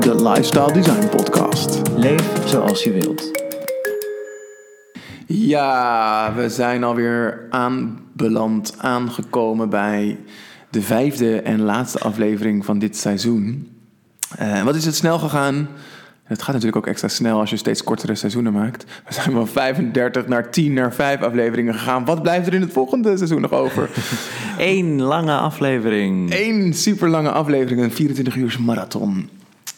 de Lifestyle Design Podcast. Leef zoals je wilt. Ja, we zijn alweer aanbeland, aangekomen bij de vijfde en laatste aflevering van dit seizoen. Uh, wat is het snel gegaan? Het gaat natuurlijk ook extra snel als je steeds kortere seizoenen maakt. We zijn van 35 naar 10 naar 5 afleveringen gegaan. Wat blijft er in het volgende seizoen nog over? Eén lange aflevering. Eén super lange aflevering, een 24 uur marathon.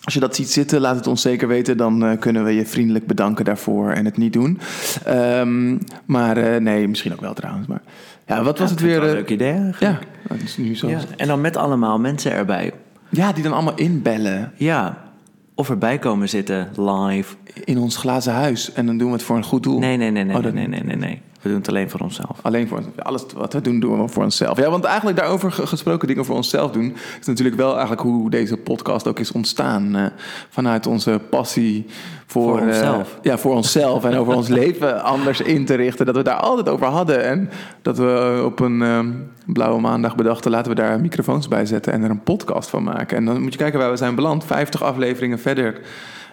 Als je dat ziet zitten, laat het ons zeker weten. Dan uh, kunnen we je vriendelijk bedanken daarvoor en het niet doen. Um, maar uh, nee, misschien ook wel trouwens. Maar ja, wat was Ja, het weer? Een uh, leuk idee eigenlijk. ja, dat is nu zo. Ja, Ja. En dan met allemaal mensen erbij. die dan allemaal inbellen Ja. Of erbij komen zitten, live. in ons glazen huis. En dan doen we het voor een goed doel. Nee, nee, nee, nee, Oh, dat- nee, nee, nee, nee. We doen het alleen voor onszelf. Alleen voor alles wat we doen, doen we voor onszelf. Ja, want eigenlijk daarover ge- gesproken dingen voor onszelf doen, is natuurlijk wel eigenlijk hoe deze podcast ook is ontstaan. eh, vanuit onze passie voor, Voor eh, onszelf. ja, voor onszelf en over ons leven anders in te richten. Dat we daar altijd over hadden. En dat we op een eh, blauwe maandag bedachten, laten we daar microfoons bij zetten en er een podcast van maken. En dan moet je kijken waar we zijn beland. 50 afleveringen verder.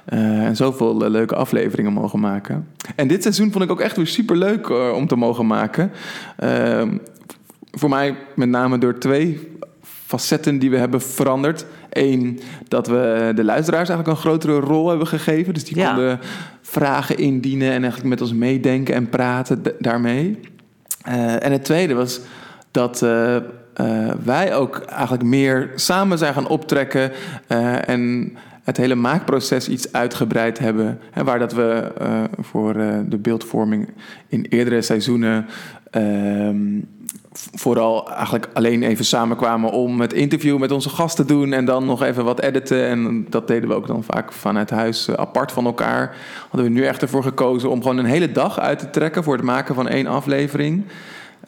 Eh, en zoveel eh, leuke afleveringen mogen maken. En dit seizoen vond ik ook echt weer super leuk om te mogen maken. Ehm, voor mij met name door twee facetten die we hebben veranderd. Eén, dat we de luisteraars eigenlijk een grotere rol hebben gegeven. Dus die Ja. konden vragen indienen en eigenlijk met ons meedenken en praten daarmee. Eh, en het tweede was dat eh, eh, wij ook eigenlijk meer samen zijn gaan optrekken eh, en het hele maakproces iets uitgebreid hebben. Hè, waar dat we eh, voor eh, de beeldvorming in eerdere seizoenen ehm, vooral eigenlijk alleen even samenkwamen om het interview met onze gast te doen en dan nog even wat editen. En dat deden we ook dan vaak vanuit huis eh, apart van elkaar. Hadden we nu echt ervoor gekozen om gewoon een hele dag uit te trekken voor het maken van één aflevering.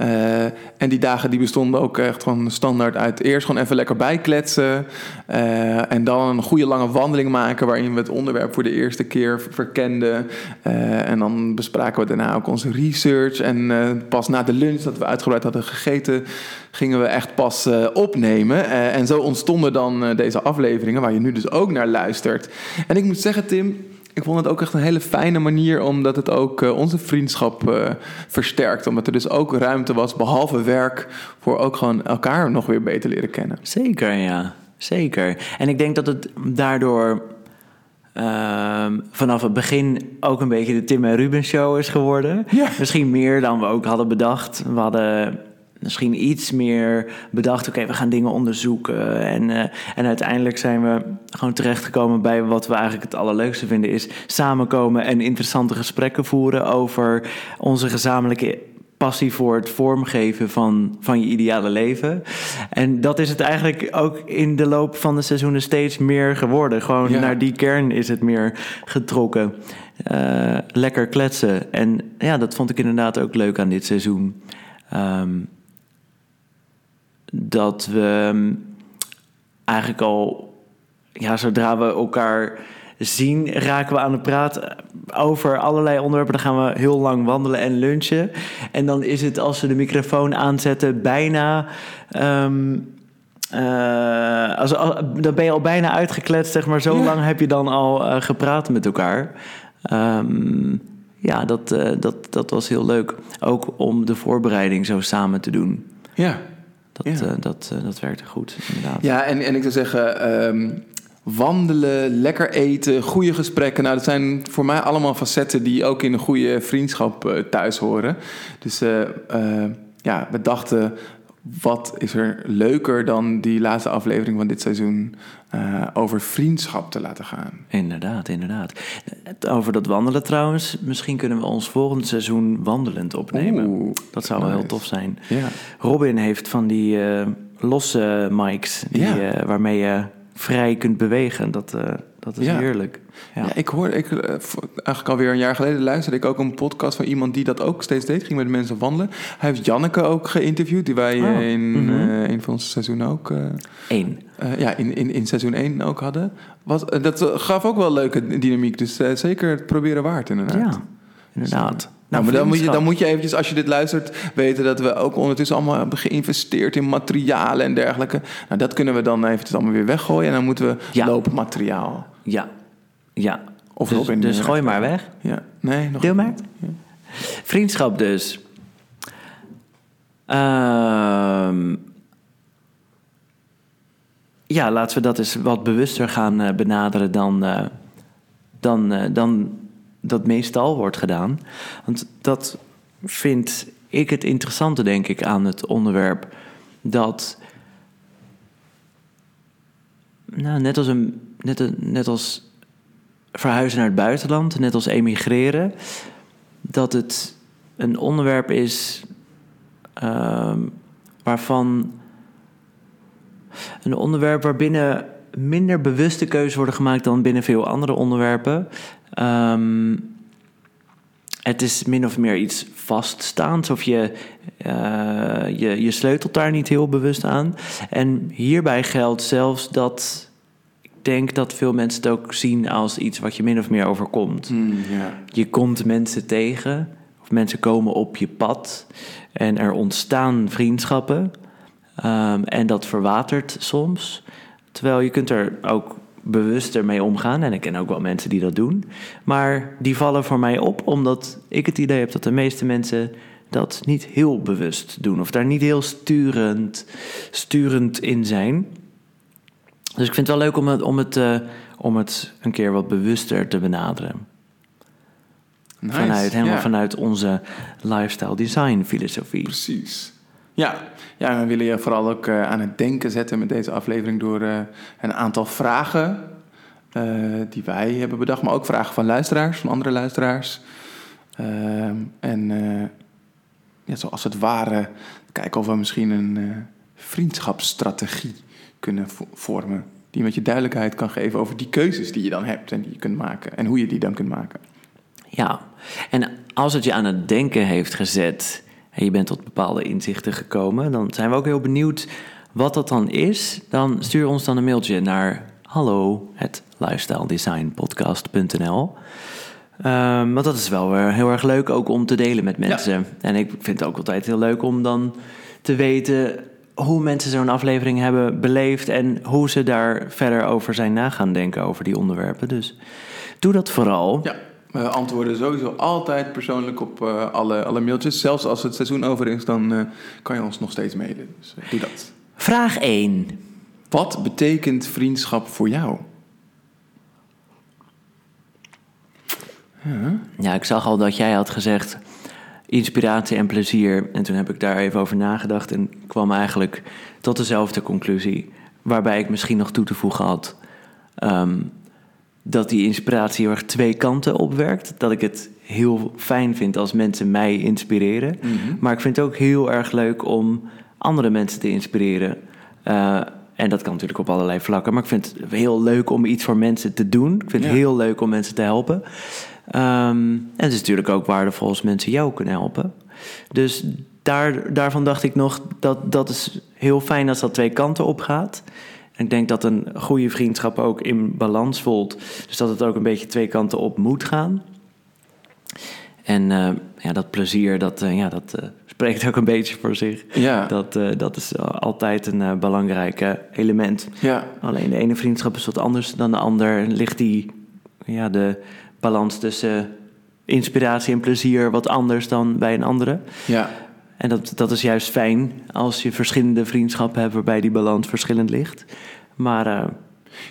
Eh, en die dagen die bestonden ook echt gewoon standaard uit eerst gewoon even lekker bijkletsen. eh, en dan een goede lange wandeling maken waarin we het onderwerp voor de eerste keer verkenden. Eh, en dan bespraken we daarna ook onze research. En pas na de lunch dat we uitgebreid hadden gegeten, gingen we echt pas opnemen. En zo ontstonden dan deze afleveringen waar je nu dus ook naar luistert. En ik moet zeggen, Tim. Ik vond het ook echt een hele fijne manier, omdat het ook eh, onze vriendschap eh, versterkt. Omdat er dus ook ruimte was, behalve werk, voor ook gewoon elkaar nog weer beter leren kennen. Zeker, ja. Zeker. En ik denk dat het daardoor ehm, vanaf het begin ook een beetje de Tim en Ruben show is geworden. Ja. Misschien meer dan we ook hadden bedacht. We hadden misschien iets meer bedacht, oké, we gaan dingen onderzoeken. En, eh, en uiteindelijk zijn we gewoon terechtgekomen bij wat we eigenlijk het allerleukste vinden... is samenkomen en interessante gesprekken voeren over onze gezamenlijke passie voor het vormgeven van, van je ideale leven. En dat is het eigenlijk ook in de loop van de seizoenen steeds meer geworden. Gewoon Ja. naar die kern is het meer getrokken. Eh, lekker kletsen. En ja, dat vond ik inderdaad ook leuk aan dit seizoen. Ehm, dat we ehm, eigenlijk al, ja, zodra we elkaar zien, raken we aan de praat over allerlei onderwerpen. Dan gaan we heel lang wandelen en lunchen. En dan is het, als we de microfoon aanzetten, bijna. ehm, eh, als, als- dan ben je al bijna uitgekletst, zeg maar. Zo Ja. lang heb je dan al eh, gepraat met elkaar. Ehm, ja, dat, eh, dat, dat was heel leuk. Ook om de voorbereiding zo samen te doen. Ja, Dat, Ja. eh, dat, eh, dat werkte goed, inderdaad. ja en, en ik zou zeggen, ehm, wandelen, lekker eten, goede gesprekken. Nou, dat zijn voor mij allemaal facetten die ook in een goede vriendschap eh, thuis horen. Dus ja, we dachten, wat is er leuker dan die laatste aflevering van dit seizoen eh, over vriendschap te laten gaan? Inderdaad, inderdaad. Over dat wandelen trouwens, misschien kunnen we ons volgend seizoen wandelend opnemen. Oeh, dat zou wel heel tof zijn. Ja. Robin heeft van die eh, losse mics die, Ja. eh, waarmee je vrij kunt bewegen. Dat, dat is Ja. heerlijk. Ja. Ja. ik hoorde, ik, eh, eigenlijk alweer een jaar geleden luisterde ik ook een podcast van iemand die dat ook steeds deed. Ging met mensen wandelen. Hij heeft Janneke ook geïnterviewd, die wij eh, Oh, in mhm. eh, een van onze seizoenen ook, eh, Eén. eh, ja, in, in, in seizoen 1 ook hadden. Eh, dat gaf ook wel leuke dynamiek, dus eh, zeker het proberen waard inderdaad. Ja, inderdaad. Nou, maar dan moet, je, dan moet je eventjes, als je dit luistert, weten dat we ook ondertussen allemaal hebben geïnvesteerd in materialen en dergelijke. Nou, dat kunnen we dan eventjes allemaal weer weggooien en dan moeten we Ja. materiaal. Ja, ja. Of dus, Robin, dus eh, gooi maar weg. Ja, nee, nog Deel maar. Ja. Vriendschap dus. Ehm, ja, laten we dat eens wat bewuster gaan eh, benaderen dan, eh, dan, dan dat meestal wordt gedaan. Want dat vind ik het interessante, denk ik, aan het onderwerp. Dat, nou, net als, een, net, net als verhuizen naar het buitenland, net als emigreren, dat het een onderwerp is ehm, waarvan een onderwerp waarbinnen minder bewuste keuzes worden gemaakt dan binnen veel andere onderwerpen. Ehm, het is min of meer iets vaststaands of je, eh, je, je sleutelt daar niet heel bewust aan. En hierbij geldt zelfs dat denk dat veel mensen het ook zien als iets wat je min of meer overkomt. Hmm. Je komt mensen tegen, of mensen komen op je pad en er ontstaan vriendschappen. Ehm, en dat verwatert soms. Terwijl je kunt er ook bewuster mee omgaan. En ik ken ook wel mensen die dat doen. Maar die vallen voor mij op omdat ik het idee heb dat de meeste mensen dat niet heel bewust doen. Of daar niet heel sturend, sturend in zijn. Dus ik vind het wel leuk om het, om het, eh, om het een keer wat bewuster te benaderen. Nice, Vanuit, helemaal ja. vanuit onze lifestyle design filosofie. Precies. Ja. ja, we willen je vooral ook eh, aan het denken zetten met deze aflevering door eh, een aantal vragen die wij hebben bedacht, maar ook vragen van luisteraars, van andere luisteraars. Ehm, en ja, zoals het ware kijken of we misschien een vriendschapsstrategie kunnen vo- vormen. Die met je duidelijkheid kan geven over die keuzes die je dan hebt en die je kunt maken. En hoe je die dan kunt maken. Ja, en als het je aan het denken heeft gezet en je bent tot bepaalde inzichten gekomen, dan zijn we ook heel benieuwd wat dat dan is. Dan stuur ons dan een mailtje naar hallo lifestyledesignpodcast.nl. Ehm, want dat is wel weer heel erg leuk ook om te delen met mensen. En ik vind het ook altijd heel leuk om dan te weten hoe mensen zo'n aflevering hebben beleefd en hoe ze daar verder over zijn na gaan denken over die onderwerpen. Dus doe dat vooral. Ja, we antwoorden sowieso altijd persoonlijk op eh, alle, alle mailtjes. Zelfs als het seizoen over is, dan eh, kan je ons nog steeds mailen. Dus eh, doe dat. Vraag 1. Wat betekent vriendschap voor jou? Ja, ik zag al dat jij had gezegd inspiratie en plezier. En toen heb ik daar even over nagedacht en kwam eigenlijk tot dezelfde conclusie. Waarbij ik misschien nog toe te voegen had ehm, dat die inspiratie heel erg twee kanten opwerkt. Dat ik het heel fijn vind als mensen mij inspireren. Maar ik vind het ook heel erg leuk om andere mensen te inspireren. Eh, en dat kan natuurlijk op allerlei vlakken. Maar ik vind het heel leuk om iets voor mensen te doen. Ik vind het heel leuk om mensen te helpen. Ehm, en het is natuurlijk ook waardevol als mensen jou kunnen helpen. Dus daar, daarvan dacht ik nog, dat, dat is heel fijn als dat twee kanten op gaat. En ik denk dat een goede vriendschap ook in balans voelt. Dus dat het ook een beetje twee kanten op moet gaan. En eh, ja, dat plezier, dat, eh, ja, dat eh, spreekt ook een beetje voor zich. Ja, Dat, dat is altijd een belangrijk element. ja, Alleen de ene vriendschap is wat anders dan de ander. Ligt die, ja, de balans tussen inspiratie en plezier wat anders dan bij een andere. ja. En dat, dat is juist fijn als je verschillende vriendschappen hebt waarbij die balans verschillend ligt. Maar eh,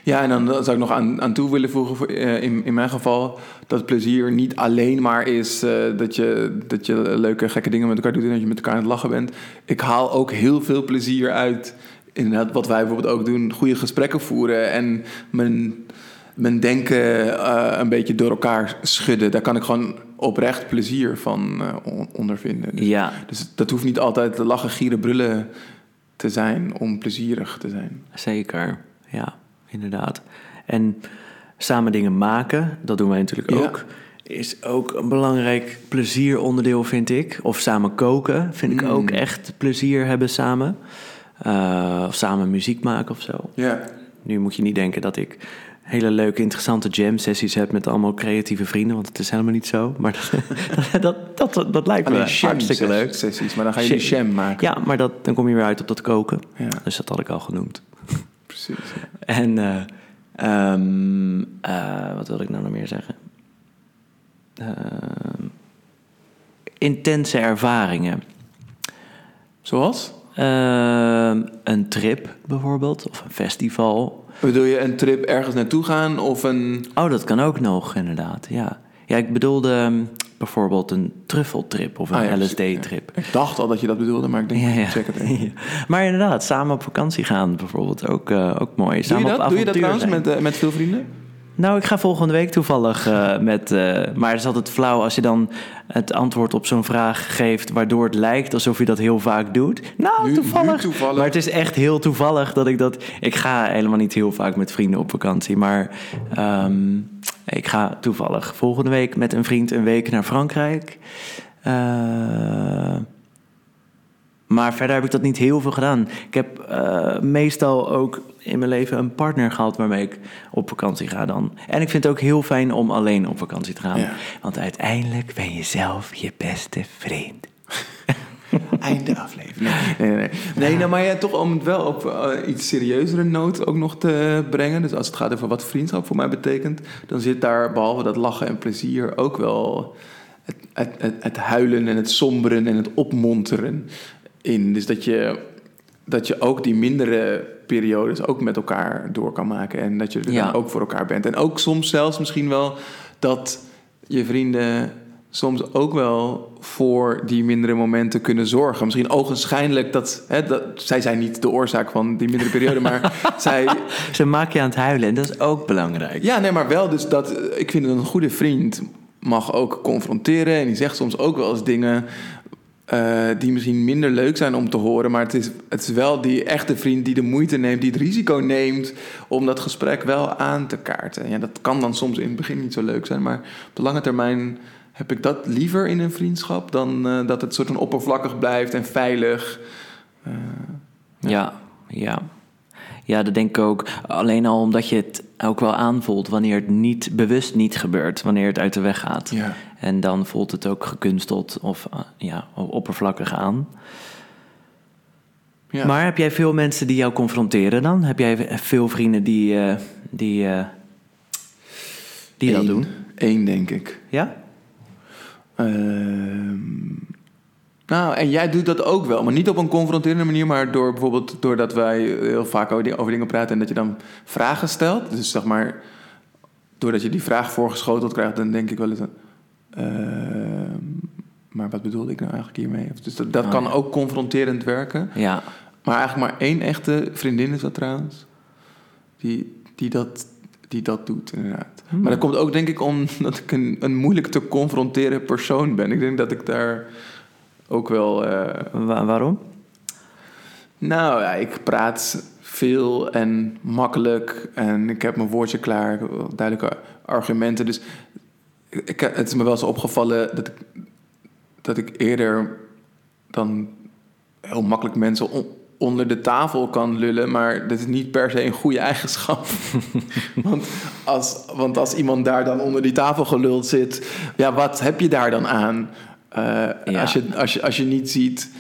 Ja, en dan zou ik nog aan, aan toe willen voegen, voor, eh, in, in mijn geval, dat plezier niet alleen maar is eh, dat, je, dat je leuke, gekke dingen met elkaar doet en dat je met elkaar aan het lachen bent. Ik haal ook heel veel plezier uit, inderdaad, wat wij bijvoorbeeld ook doen, goede gesprekken voeren en mijn, mijn denken eh, een beetje door elkaar schudden. Daar kan ik gewoon oprecht plezier van on- ondervinden. Dus, ja, dus dat hoeft niet altijd lachen, gieren, brullen te zijn om plezierig te zijn. zeker. Ja, inderdaad. En samen dingen maken, dat doen wij natuurlijk Ja. ook. Is ook een belangrijk plezieronderdeel, vind ik. Of samen koken vind ik Mm. ook echt plezier hebben samen. Eh, of samen muziek maken of zo. Ja, Nu moet je niet denken dat ik hele leuke, interessante jam-sessies hebt met allemaal creatieve vrienden. Want het is helemaal niet zo. Maar dat, dat, dat, dat, lijkt me Alleen hartstikke leuk. Sessies, maar dan ga je die Sham. sham maken. Ja, maar dat, dan kom je weer uit op dat koken. Ja, Dus dat had ik al genoemd. precies. ja. En eh, ehm, eh, wat wil ik nou nog meer zeggen? Ehm, intense ervaringen. Zoals? Ehm, een trip bijvoorbeeld, of een festival. Bedoel je een trip ergens naartoe gaan of een... Oh, dat kan ook nog, inderdaad. Ja, ja ik bedoelde ehm, bijvoorbeeld een truffeltrip of een Ah, ja, LSD-trip. Ik dacht al dat je dat bedoelde, maar ik denk, Ja, ja. check het even. Maar inderdaad, samen op vakantie gaan bijvoorbeeld ook, eh, ook mooi. Doe Samen je op dat? Doe je dat trouwens met, eh, met veel vrienden? Nou, ik ga volgende week toevallig eh, met. eh, maar het is altijd flauw als je dan het antwoord op zo'n vraag geeft. waardoor het lijkt alsof je dat heel vaak doet. Nou, Nu- toevallig. nu toevallig. Maar het is echt heel toevallig dat ik dat. Ik ga helemaal niet heel vaak met vrienden op vakantie. Maar ehm, ik ga toevallig volgende week met een vriend een week naar Frankrijk. Eh, maar verder heb ik dat niet heel veel gedaan. Ik heb eh, meestal ook in mijn leven een partner gehad waarmee ik op vakantie ga dan. En ik vind het ook heel fijn om alleen op vakantie te gaan. Ja. Want uiteindelijk ben je zelf je beste vriend. Einde aflevering. Nee, nee, nee. nee nou, maar ja, toch om het wel op eh, iets serieuzere noot ook nog te brengen. Dus als het gaat over wat vriendschap voor mij betekent, dan zit daar behalve dat lachen en plezier ook wel het, het, het, het huilen en het somberen en het opmonteren in. Dus dat je, dat je ook die mindere periodes ook met elkaar door kan maken en dat je er Ja. dan ook voor elkaar bent. En ook soms zelfs misschien wel dat je vrienden soms ook wel voor die mindere momenten kunnen zorgen. Misschien ogenschijnlijk dat, hè, dat zij zijn niet de oorzaak van die mindere periode, maar zij, Ze maken je aan het huilen en dat is ook belangrijk. ja, nee, maar wel dus dat ik vind dat een goede vriend mag ook confronteren en die zegt soms ook wel eens dingen eh, die misschien minder leuk zijn om te horen, maar het is, het is wel die echte vriend die de moeite neemt, die het risico neemt om dat gesprek wel aan te kaarten. Ja, dat kan dan soms in het begin niet zo leuk zijn, maar op de lange termijn heb ik dat liever in een vriendschap dan eh, dat het soort van oppervlakkig blijft en veilig. Eh, Ja, ja. Ja, dat denk ik ook. Alleen al omdat je het ook wel aanvoelt wanneer het niet bewust niet gebeurt, wanneer het uit de weg gaat. ja. En dan voelt het ook gekunsteld of eh, ja, oppervlakkig aan. Ja. Maar heb jij veel mensen die jou confronteren dan? Heb jij veel vrienden die, eh, die, eh, die dat doen? Eén, denk ik. Ja? Ehm, nou, en jij doet dat ook wel, maar niet op een confronterende manier, maar door bijvoorbeeld doordat wij heel vaak over, di- over dingen praten en dat je dan vragen stelt. Dus zeg maar, doordat je die vraag voorgeschoteld krijgt, dan denk ik wel eens. ehm, maar wat bedoelde ik nou eigenlijk hiermee? Dus dat, dat Oh, kan ja. ook confronterend werken. Ja. Maar eigenlijk maar één echte vriendin is dat trouwens. Die, die, dat, die dat doet, inderdaad. Hmm. Maar dat komt ook denk ik omdat ik een, een moeilijk te confronteren persoon ben. Ik denk dat ik daar ook wel... eh, Wa- waarom? nou ja, ik praat veel en makkelijk. En ik heb mijn woordje klaar. Duidelijke argumenten. Dus ik, ik- het is me wel eens opgevallen dat ik, dat ik eerder dan heel makkelijk mensen on- onder de tafel kan lullen. Maar dat is niet per se een goede eigenschap. want, als, want als iemand daar dan onder die tafel geluld zit, ja, wat heb je daar dan aan? Eh, Ja. als, je, als, je, als je niet ziet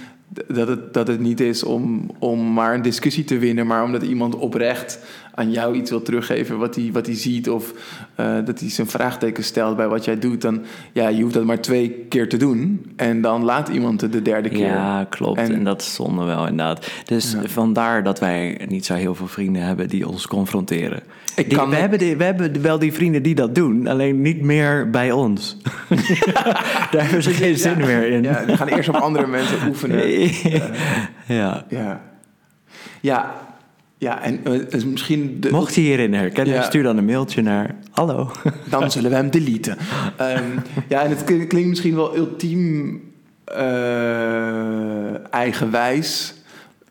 dat het, dat het niet is om, om maar een discussie te winnen, maar omdat iemand oprecht aan jou iets wil teruggeven wat hij, wat hij ziet, of eh, dat hij zijn vraagteken stelt bij wat jij doet, dan ja, je hoeft dat maar twee keer te doen en dan laat iemand het de derde keer. Ja, klopt. En, En- dat is zonde wel inderdaad. Dus Ja. vandaar dat wij niet zo heel veel vrienden hebben die ons confronteren. Ik Die- kan we, hebben die, we hebben wel die vrienden die dat doen, alleen niet meer bij ons. Daar hebben ze geen zin Ja, meer in. Ja, die gaan eerst op andere mensen oefenen. ja. Ja. Ja, ja en eh, misschien... De, Mocht je hierin herkennen, Ja. stuur dan een mailtje naar hallo. Dan zullen we hem deleten. Ehm, ja, en het klink- klinkt misschien wel ultiem eh, eigenwijs.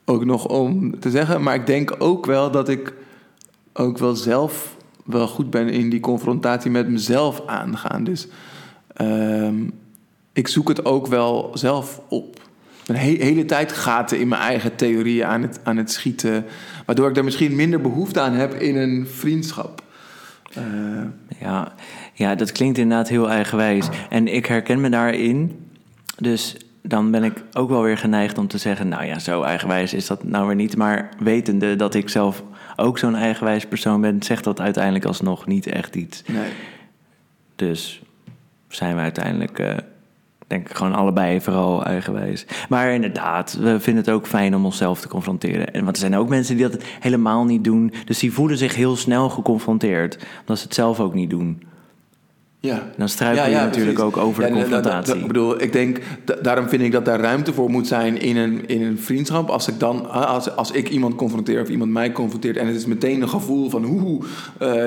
Ook nog om te zeggen. Maar ik denk ook wel dat ik ook wel zelf wel goed ben in die confrontatie met mezelf aangaan. Dus ehm, ik zoek het ook wel zelf op. Een he- hele tijd gaten in mijn eigen theorieën aan het, aan het schieten. Waardoor ik daar misschien minder behoefte aan heb in een vriendschap. Eh, Ja, ja, dat klinkt inderdaad heel eigenwijs. En ik herken me daarin. Dus dan ben ik ook wel weer geneigd om te zeggen... nou ja, zo eigenwijs is dat nou weer niet. Maar wetende dat ik zelf ook zo'n eigenwijs persoon ben... zegt dat uiteindelijk alsnog niet echt iets. nee. Dus zijn we uiteindelijk, eh, denk ik, gewoon allebei vooral eigenwijs. Maar inderdaad, we vinden het ook fijn om onszelf te confronteren. En, want er zijn ook mensen die dat helemaal niet doen. Dus die voelen zich heel snel geconfronteerd. Omdat ze het zelf ook niet doen. Ja. Dan struikel je natuurlijk precies. ook over de eh, dat- confrontatie. ik bedoel, ik denk, da- daarom vind ik dat daar ruimte voor moet zijn in een, in een vriendschap. Als ik dan, als, als ik iemand confronteer of iemand mij confronteert en het is meteen een gevoel van, hoe,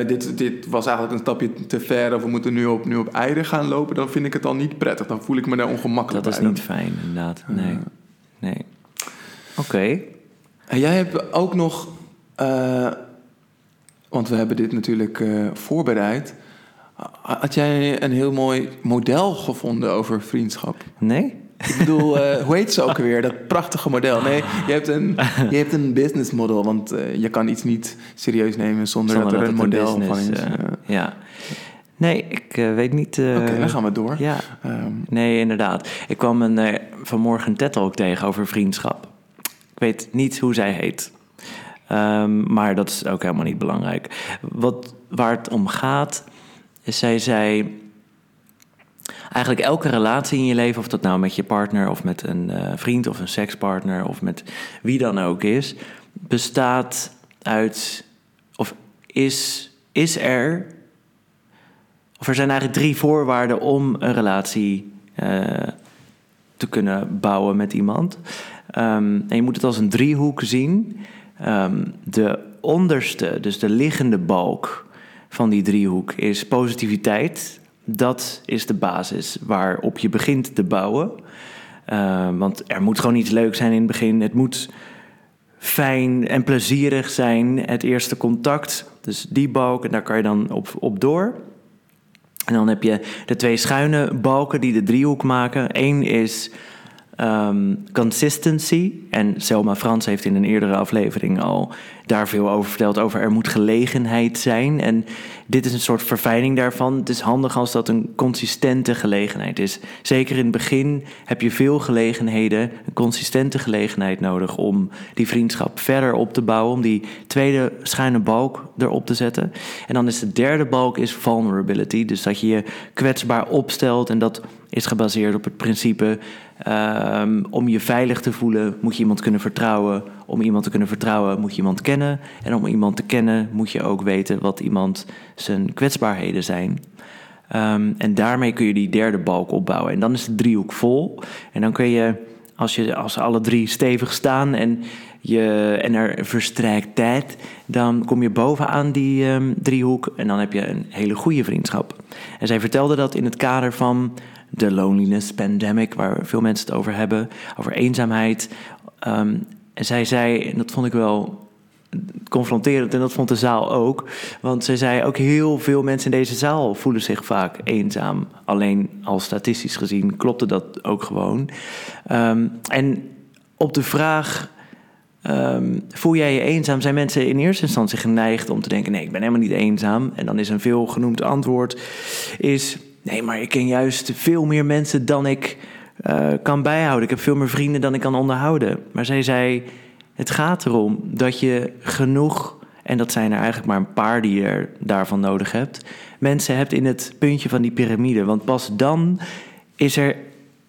dit, dit was eigenlijk een stapje te ver of we moeten nu op, nu op eieren gaan lopen, dan vind ik het al niet prettig. Dan voel ik me daar ongemakkelijk Dat is bij. niet fijn, inderdaad. Nee. nee. Oké. En jij hebt ook nog, eh, want we hebben dit natuurlijk eh, voorbereid. Had jij een heel mooi model gevonden over vriendschap? Nee? Ik bedoel, eh, hoe heet ze ook weer? Dat prachtige model. Nee, je hebt een, je hebt een business model. Want eh, je kan iets niet serieus nemen zonder, Zonder dat er een het model business, van is. eh, Ja. Nee, ik weet niet... Oké, dan gaan we door. Ja, Ehm, Nee, inderdaad. Ik kwam een, vanmorgen een TED ook tegen over vriendschap. Ik weet niet hoe zij heet. Ehm, maar dat is ook helemaal niet belangrijk. Wat, waar het om gaat, zij zei... Eigenlijk elke relatie in je leven, of dat nou met je partner... of met een eh, vriend of een sekspartner... of met wie dan ook is... bestaat uit... of is, is er of er zijn eigenlijk drie voorwaarden om een relatie eh, te kunnen bouwen met iemand. Ehm, en je moet het als een driehoek zien. Ehm, de onderste, dus de liggende balk van die driehoek, is positiviteit. Dat is de basis waarop je begint te bouwen. Ehm, want er moet gewoon iets leuk zijn in het begin. Het moet fijn en plezierig zijn, het eerste contact. Dus die balk, en daar kan je dan op, op door. En dan heb je de twee schuine balken die de driehoek maken. Eén is ehm, consistency. En Selma Frans heeft in een eerdere aflevering al daar veel over verteld. Over er moet gelegenheid zijn. En dit is een soort verfijning daarvan. Het is handig als dat een consistente gelegenheid is. Zeker in het begin heb je veel gelegenheden, een consistente gelegenheid nodig om die vriendschap verder op te bouwen. Om die tweede schuine balk erop te zetten. En dan is de derde balk is vulnerability. Dus dat je je kwetsbaar opstelt. En dat is gebaseerd op het principe ehm, om je veilig te voelen moet je iemand kunnen vertrouwen. Om iemand te kunnen vertrouwen moet je iemand kennen. En om iemand te kennen moet je ook weten wat iemand zijn kwetsbaarheden zijn. Ehm, en daarmee kun je die derde balk opbouwen. En dan is de driehoek vol. En dan kun je, als, je, als alle drie stevig staan en, je, en er verstrijkt tijd, dan kom je bovenaan die ehm, driehoek en dan heb je een hele goede vriendschap. En zij vertelde dat in het kader van de loneliness pandemic, waar veel mensen het over hebben, over eenzaamheid. Ehm, en zij zei, en dat vond ik wel confronterend en dat vond de zaal ook. Want zij zei ook heel veel mensen in deze zaal voelen zich vaak eenzaam. Alleen al statistisch gezien klopte dat ook gewoon. Ehm, en op de vraag. ehm, voel jij je eenzaam? Zijn mensen in eerste instantie geneigd om te denken: nee, ik ben helemaal niet eenzaam. En dan is een veel genoemd antwoord: is nee, maar ik ken juist veel meer mensen dan ik eh, kan bijhouden. Ik heb veel meer vrienden dan ik kan onderhouden. Maar zij zei: het gaat erom dat je genoeg, en dat zijn er eigenlijk maar een paar die je daarvan nodig hebt, mensen hebt in het puntje van die piramide. Want pas dan is er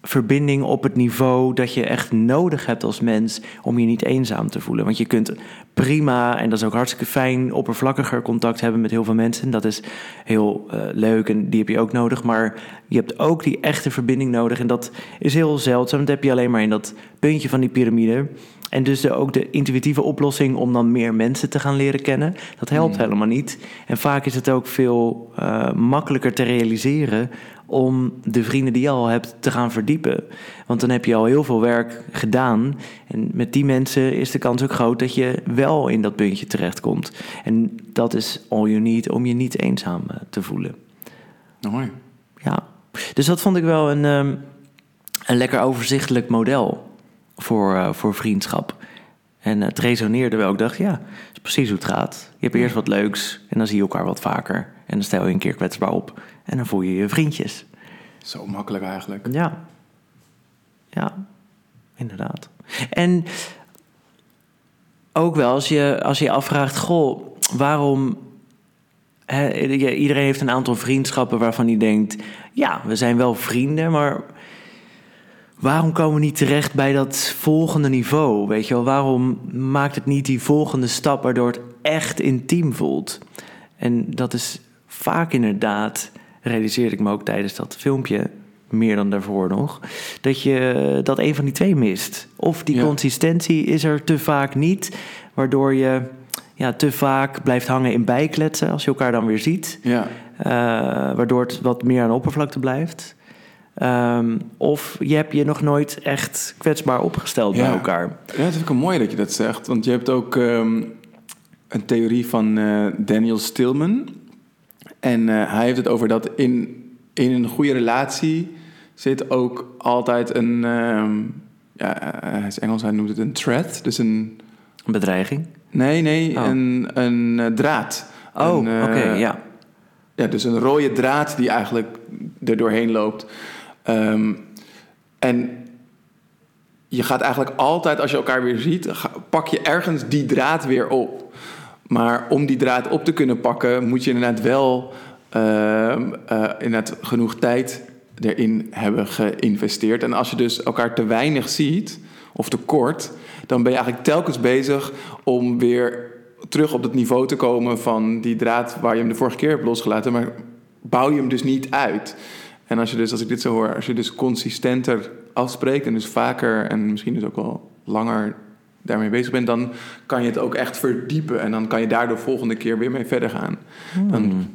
verbinding op het niveau dat je echt nodig hebt als mens om je niet eenzaam te voelen. Want je kunt prima, en dat is ook hartstikke fijn, oppervlakkiger contact hebben met heel veel mensen. Dat is heel eh, leuk en die heb je ook nodig. Maar je hebt ook die echte verbinding nodig. En dat is heel zeldzaam. Dat heb je alleen maar in dat puntje van die piramide. En dus de, ook de intuïtieve oplossing om dan meer mensen te gaan leren kennen. Dat helpt helemaal niet. En vaak is het ook veel uh, makkelijker te realiseren om de vrienden die je al hebt te gaan verdiepen. Want dan heb je al heel veel werk gedaan. En met die mensen is de kans ook groot dat je wel in dat puntje terechtkomt. En dat is all you need om je niet eenzaam uh, te voelen. Mooi. Ja, dus dat vond ik wel een, um, een lekker overzichtelijk model voor, uh, voor vriendschap. En het resoneerde wel. Ik dacht, ja, precies hoe het gaat. Je hebt eerst wat leuks en dan zie je elkaar wat vaker. En dan stel je een keer kwetsbaar op. En dan voel je je vriendjes. Zo makkelijk eigenlijk. Ja. Ja, inderdaad. En ook wel als je als je afvraagt, goh, waarom... Iedereen heeft een aantal vriendschappen waarvan hij denkt... ja, we zijn wel vrienden, maar waarom komen we niet terecht bij dat volgende niveau? Weet je wel, waarom maakt het niet die volgende stap waardoor het echt intiem voelt? En dat is vaak inderdaad, realiseerde ik me ook tijdens dat filmpje, meer dan daarvoor nog, dat je dat een van die twee mist. Of die Ja. consistentie is er te vaak niet, waardoor je ja, te vaak blijft hangen in bijkletsen als je elkaar dan weer ziet. Ja. Eh, waardoor het wat meer aan de oppervlakte blijft. Ehm, of je hebt je nog nooit echt kwetsbaar opgesteld bij elkaar. Ja, dat vind ik een mooi dat je dat zegt. Want je hebt ook ehm, een theorie van eh, Daniel Stillman. En eh, hij heeft het over dat in, in een goede relatie zit ook altijd een... ehm, ja, eh, hij is Engels, hij noemt het een thread. Dus een... Een bedreiging. Nee, nee, Oh. een, een draad. Oh, oké, ja. Ja, dus een rode draad die eigenlijk er doorheen loopt. Ehm, en je gaat eigenlijk altijd, als je elkaar weer ziet, pak je ergens die draad weer op. Maar om die draad op te kunnen pakken, moet je inderdaad wel eh, inderdaad genoeg tijd erin hebben geïnvesteerd. En als je dus elkaar te weinig ziet, of te kort, dan ben je eigenlijk telkens bezig om weer terug op het niveau te komen van die draad waar je hem de vorige keer hebt losgelaten. Maar bouw je hem dus niet uit. En als je dus, als ik dit zo hoor, als je dus consistenter afspreekt en dus vaker en misschien dus ook wel langer daarmee bezig bent, dan kan je het ook echt verdiepen en dan kan je daar de volgende keer weer mee verder gaan. Dan,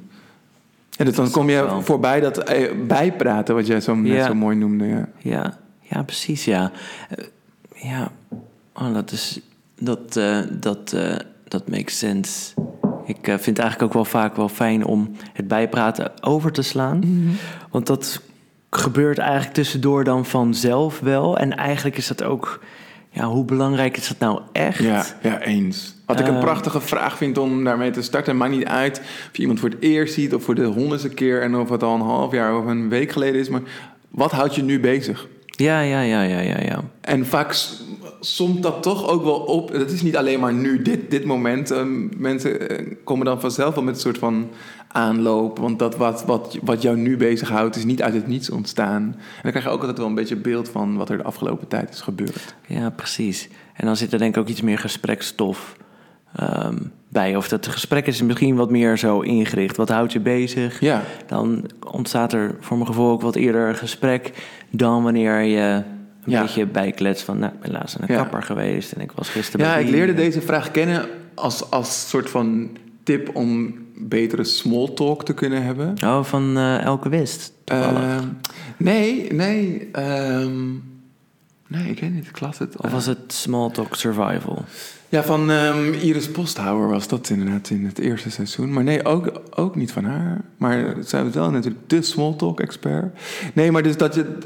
en dus dan kom je wel. voorbij dat eh, bijpraten, wat jij zo, Ja. zo mooi noemde. Ja. Ja, ja precies, ja. Eh, ja, oh, dat is... Dat, eh, dat, dat makes sense. Ik eh, vind het eigenlijk ook wel vaak wel fijn om het bijpraten over te slaan. Want dat gebeurt eigenlijk tussendoor dan vanzelf wel. En eigenlijk is dat ook... Ja, hoe belangrijk is dat nou echt? Ja, ja, eens. Wat ik een Ehm. prachtige vraag vind om daarmee te starten. Maakt niet uit of je iemand voor het eerst ziet of voor de honderdste keer en of het al een half jaar of een week geleden is. Maar wat houdt je nu bezig? Ja, ja, ja, ja, ja, ja. En vaak somt dat toch ook wel op. Het is niet alleen maar nu, dit, dit moment. Ehm, mensen eh, komen dan vanzelf wel met een soort van aanloop. Want dat wat, wat, wat jou nu bezighoudt, is niet uit het niets ontstaan. En dan krijg je ook altijd wel een beetje beeld van wat er de afgelopen tijd is gebeurd. Ja, precies. En dan zit er denk ik ook iets meer gesprekstof ehm, bij. Of dat gesprek is misschien wat meer zo ingericht. Wat houdt je bezig? Ja, Dan ontstaat er voor mijn gevoel ook wat eerder gesprek... dan wanneer je een Ja. beetje bijklets van... nou, ik ben laatst aan een kapper geweest en ik was gisteren ja bij ik leerde deze vraag kennen als, als soort van tip om betere small talk te kunnen hebben. Oh, van eh, Elke Wist. Ehm, nee, nee. ehm, nee, ik weet niet. Ik las het. of was het Small Talk Survival? Ja, van ehm, Iris Posthouwer was dat inderdaad in het eerste seizoen. Maar nee, ook, ook niet van haar. Maar zij was wel natuurlijk de small talk expert. Nee, maar dus dat je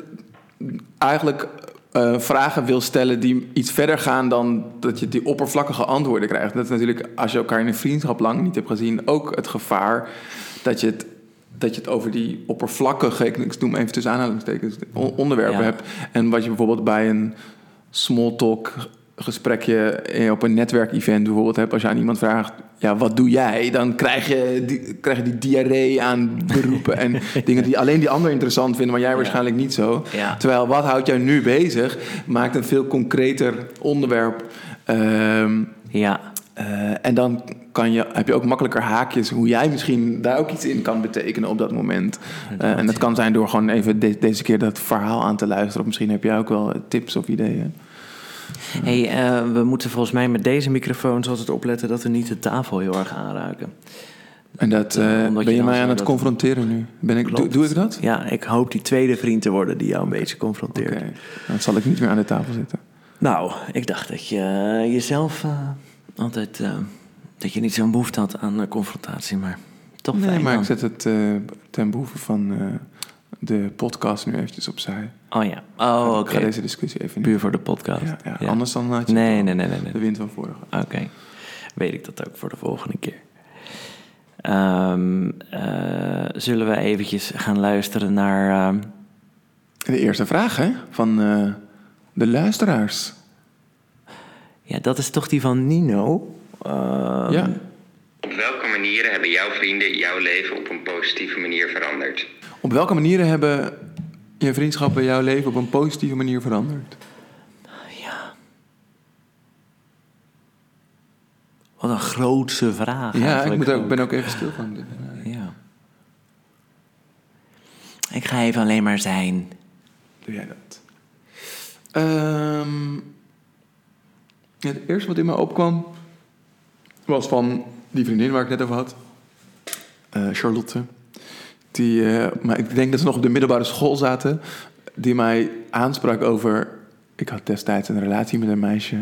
eigenlijk eh, vragen wil stellen die iets verder gaan dan dat je die oppervlakkige antwoorden krijgt. Dat is natuurlijk, als je elkaar in een vriendschap lang niet hebt gezien, ook het gevaar dat je het, dat je het over die oppervlakkige, ik noem even tussen aanhalingstekens, on- onderwerpen Ja. hebt. En wat je bijvoorbeeld bij een small talk gesprekje eh, op een netwerkevent bijvoorbeeld hebt, als je aan iemand vraagt, ja, wat doe jij? Dan krijg je die, krijg je die diarree aan beroepen en dingen die alleen die ander interessant vinden, maar jij waarschijnlijk niet zo. Ja. Terwijl wat houdt jou nu bezig, maakt een veel concreter onderwerp. Ehm, Ja, eh, en dan kan je, heb je ook makkelijker haakjes hoe jij misschien daar ook iets in kan betekenen op dat moment. Eh, en dat kan zijn door gewoon even de- deze keer dat verhaal aan te luisteren. Of misschien heb jij ook wel tips of ideeën. Hey, eh, we moeten volgens mij met deze microfoons altijd opletten... dat we niet de tafel heel erg aanraken. En dat eh, je ben je mij aan het confronteren nu. Ben ik, doe, ik dat? Ja, ik hoop die tweede vriend te worden die jou een beetje confronteert. Oké, dan zal ik niet meer aan de tafel zitten. Nou, ik dacht dat je eh, jezelf eh, altijd... eh, dat je niet zo'n behoefte had aan eh, confrontatie, maar toch Nee, fijn maar dan. ik zet het eh, ten behoeve van eh, de podcast nu eventjes opzij. Oh ja. Oh, oké. Ik ga deze discussie even Puur voor de podcast. Ja, ja. Ja. Anders dan had je Nee, het nee, nee, nee, nee. de wind van voren gehad. Oké. Weet ik dat ook voor de volgende keer. Ehm, eh, zullen we eventjes gaan luisteren naar... ehm, De eerste vraag hè, van eh, de luisteraars. ja, dat is toch die van Nino? Ehm, ja. Op welke manieren hebben jouw vrienden jouw leven op een positieve manier veranderd? Op welke manieren hebben je vriendschappen jouw leven op een positieve manier veranderd? Ja. Wat een grootse vraag ja, ik moet ook, ben ook even stil van. dit. Ja. Ik ga even alleen maar zijn. Doe jij dat? Ehm, ja, het eerste wat in me opkwam was van die vriendin waar ik net over had, eh, Charlotte. Die, eh, maar ik denk dat ze nog op de middelbare school zaten, die mij aansprak over. Ik had destijds een relatie met een meisje.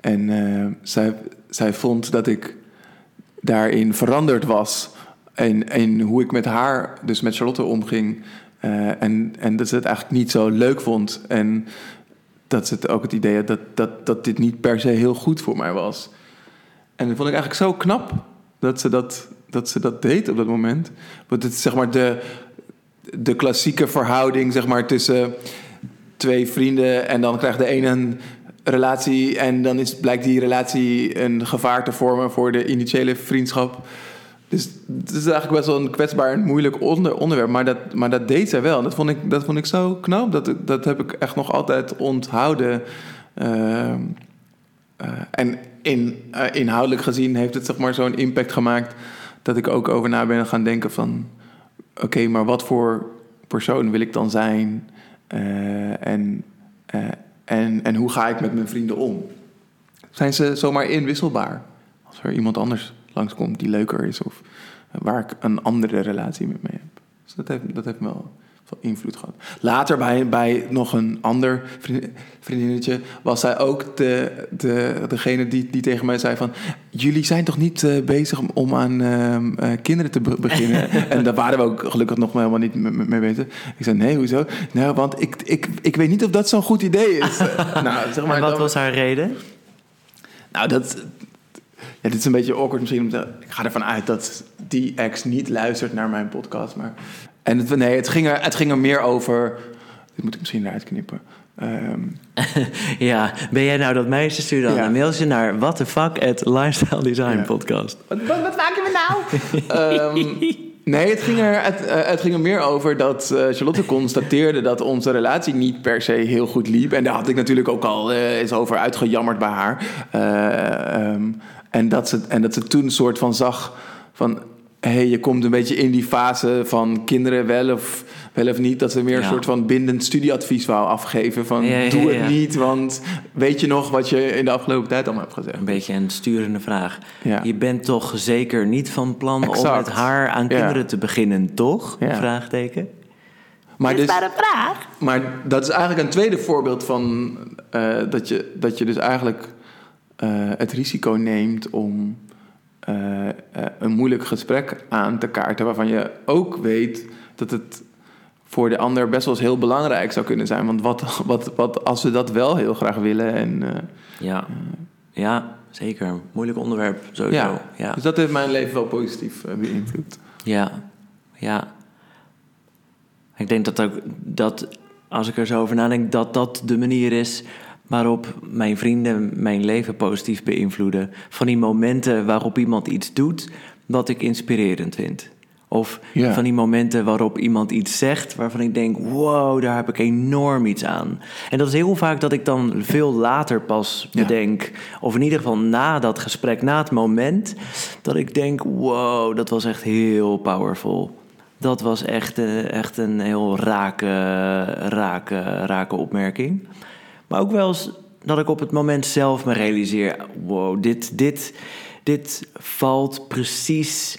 En eh, zij, zij vond dat ik daarin veranderd was. En, en hoe ik met haar, dus met Charlotte, omging. Eh, en, en dat ze het eigenlijk niet zo leuk vond. En dat ze het ook het idee had dat, dat, dat dit niet per se heel goed voor mij was. En dat vond ik eigenlijk zo knap dat ze dat, dat, ze dat deed op dat moment. Want het is zeg maar de, de klassieke verhouding zeg maar, tussen twee vrienden en dan krijgt de ene een relatie en dan is, blijkt die relatie een gevaar te vormen voor de initiële vriendschap. Dus het is eigenlijk best wel een kwetsbaar en moeilijk onder, onderwerp, maar dat, maar dat deed zij wel. Dat vond ik, dat vond ik zo knap. Dat, dat heb ik echt nog altijd onthouden. Ehm, eh, en in, eh, inhoudelijk gezien heeft het zeg maar zo'n impact gemaakt dat ik ook over na ben gaan denken van oké, maar wat voor persoon wil ik dan zijn? Eh, en, eh, en, en hoe ga ik met mijn vrienden om? Zijn ze zomaar inwisselbaar? Als er iemand anders langskomt die leuker is of waar ik een andere relatie mee heb. Dus dat heeft, dat heeft me wel veel invloed gehad. Later bij, bij nog een ander vriend- vriendinnetje was zij ook de, de, degene die, die tegen mij zei van... jullie zijn toch niet eh, bezig om, om aan ehm, eh, kinderen te be- beginnen? en daar waren we ook gelukkig nog helemaal niet mee, mee bezig. Ik zei, nee, hoezo? Nou, want ik, ik, ik weet niet of dat zo'n goed idee is. nou, zeg maar, en wat dan- was haar reden? nou, dat. Ja, dit is een beetje awkward misschien. Om te, ik ga ervan uit dat die ex niet luistert naar mijn podcast. Maar, en het, nee, het ging, er, het ging er meer over. Dit moet ik misschien eruit knippen. Ehm, Ja, ben jij nou dat meisje? Stuur dan Ja. een mailtje naar what the fuck at Lifestyle Design Ja. Podcast. wat, wat, wat maak je me nou? Ehm, nee, het ging, er, het, eh, het ging er meer over dat eh, Charlotte constateerde dat onze relatie niet per se heel goed liep. En daar had ik natuurlijk ook al eh, eens over uitgejammerd bij haar. Eh, ehm, en, dat ze, en dat ze toen een soort van zag van... hé, hey, je komt een beetje in die fase van kinderen wel of, wel of niet. Dat ze meer een Ja. soort van bindend studieadvies wou afgeven. Van Ja, ja, doe ja. het niet, want weet je nog wat je in de afgelopen tijd allemaal hebt gezegd? Een beetje een sturende vraag. Ja. Je bent toch zeker niet van plan om met haar aan Ja. kinderen te beginnen, toch? Ja. Vraagteken. Maar, dus, een vraag. maar dat is eigenlijk een tweede voorbeeld van eh, dat, je, dat je dus eigenlijk eh, het risico neemt om eh, eh, een moeilijk gesprek aan te kaarten, waarvan je ook weet dat het voor de ander best wel eens heel belangrijk zou kunnen zijn. Want wat, wat, wat als we dat wel heel graag willen en eh, Ja. ja, zeker. Moeilijk onderwerp, sowieso. ja. Ja. dus dat heeft mijn leven wel positief beïnvloed. Ja, ja. Ik denk dat ook dat, als ik er zo over nadenk, dat dat de manier is waarop mijn vrienden mijn leven positief beïnvloeden. Van die momenten waarop iemand iets doet wat ik inspirerend vind. Of van die momenten waarop iemand iets zegt waarvan ik denk: wow, daar heb ik enorm iets aan. En dat is heel vaak dat ik dan veel later pas Ja. bedenk, of in ieder geval na dat gesprek, na het moment, dat ik denk: wow, dat was echt heel powerful. Dat was echt, eh, echt een heel rake, rake, rake opmerking. Maar ook wel eens dat ik op het moment zelf me realiseer: wow, dit, dit, dit valt precies.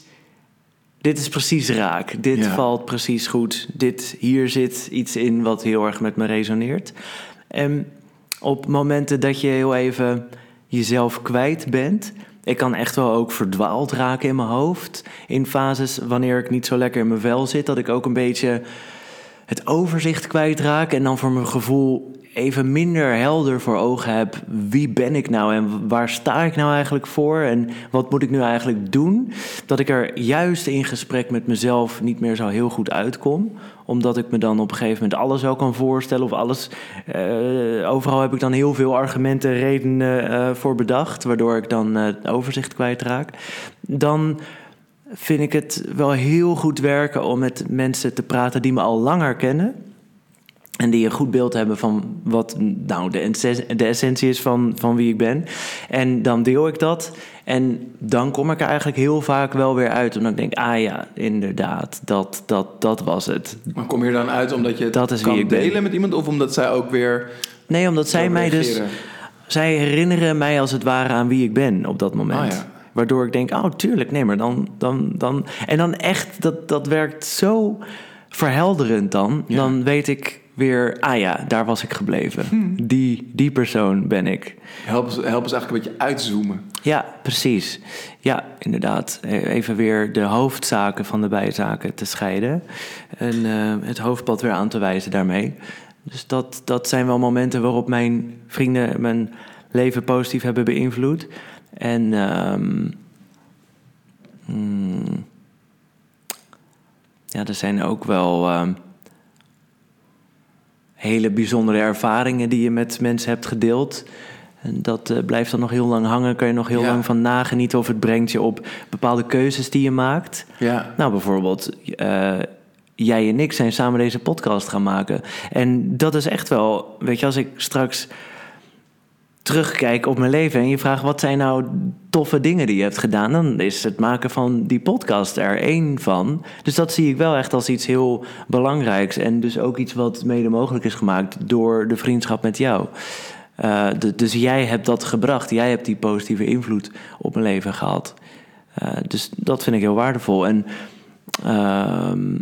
Dit is precies raak. Dit Ja. valt precies goed. Dit, hier zit iets in wat heel erg met me resoneert. En op momenten dat je heel even jezelf kwijt bent. Ik kan echt wel ook verdwaald raken in mijn hoofd. In fases wanneer ik niet zo lekker in mijn vel zit. Dat ik ook een beetje het overzicht kwijtraak en dan voor mijn gevoel even minder helder voor ogen heb wie ben ik nou en waar sta ik nou eigenlijk voor en wat moet ik nu eigenlijk doen, dat ik er juist in gesprek met mezelf niet meer zo heel goed uitkom, omdat ik me dan op een gegeven moment alles wel kan voorstellen of alles. eh, overal heb ik dan heel veel argumenten, redenen eh, voor bedacht, waardoor ik dan eh, overzicht kwijtraak. Dan vind ik het wel heel goed werken om met mensen te praten die me al langer kennen. En die een goed beeld hebben van wat nou, de, essentie- de essentie is van, van wie ik ben. En dan deel ik dat. En dan kom ik er eigenlijk heel vaak wel weer uit. Omdat ik denk, ah ja, inderdaad, dat, dat, dat was het. Maar kom je er dan uit omdat je het Dat is wie kan ik ben. delen met iemand? Of omdat zij ook weer Nee, omdat zij mij dus... Zij herinneren mij als het ware aan wie ik ben op dat moment. Ah, ja. Waardoor ik denk, oh tuurlijk, nee, maar dan... dan, dan en dan echt, dat, dat werkt zo verhelderend dan. Ja. Dan weet ik weer, ah ja, daar was ik gebleven. Hm. Die, die persoon ben ik. helpen ze, helpen ze eigenlijk een beetje uitzoomen. Ja, precies. Ja, inderdaad. E- Even weer de hoofdzaken van de bijzaken te scheiden. En eh, het hoofdpad weer aan te wijzen daarmee. Dus dat, dat zijn wel momenten waarop mijn vrienden mijn leven positief hebben beïnvloed. En ehm, hmm, ja, er zijn ook wel ehm, hele bijzondere ervaringen die je met mensen hebt gedeeld. En dat eh, blijft dan nog heel lang hangen. Kan je nog heel Ja. lang van nagenieten of het brengt je op bepaalde keuzes die je maakt. Ja, Nou, bijvoorbeeld, eh, jij en ik zijn samen deze podcast gaan maken. En dat is echt wel, weet je, als ik straks terugkijk op mijn leven en je vraagt wat zijn nou toffe dingen die je hebt gedaan, dan is het maken van die podcast er één van. Dus dat zie ik wel echt als iets heel belangrijks en dus ook iets wat mede mogelijk is gemaakt door de vriendschap met jou. Eh, dus jij hebt dat gebracht, jij hebt die positieve invloed op mijn leven gehad. Eh, dus dat vind ik heel waardevol. En ehm,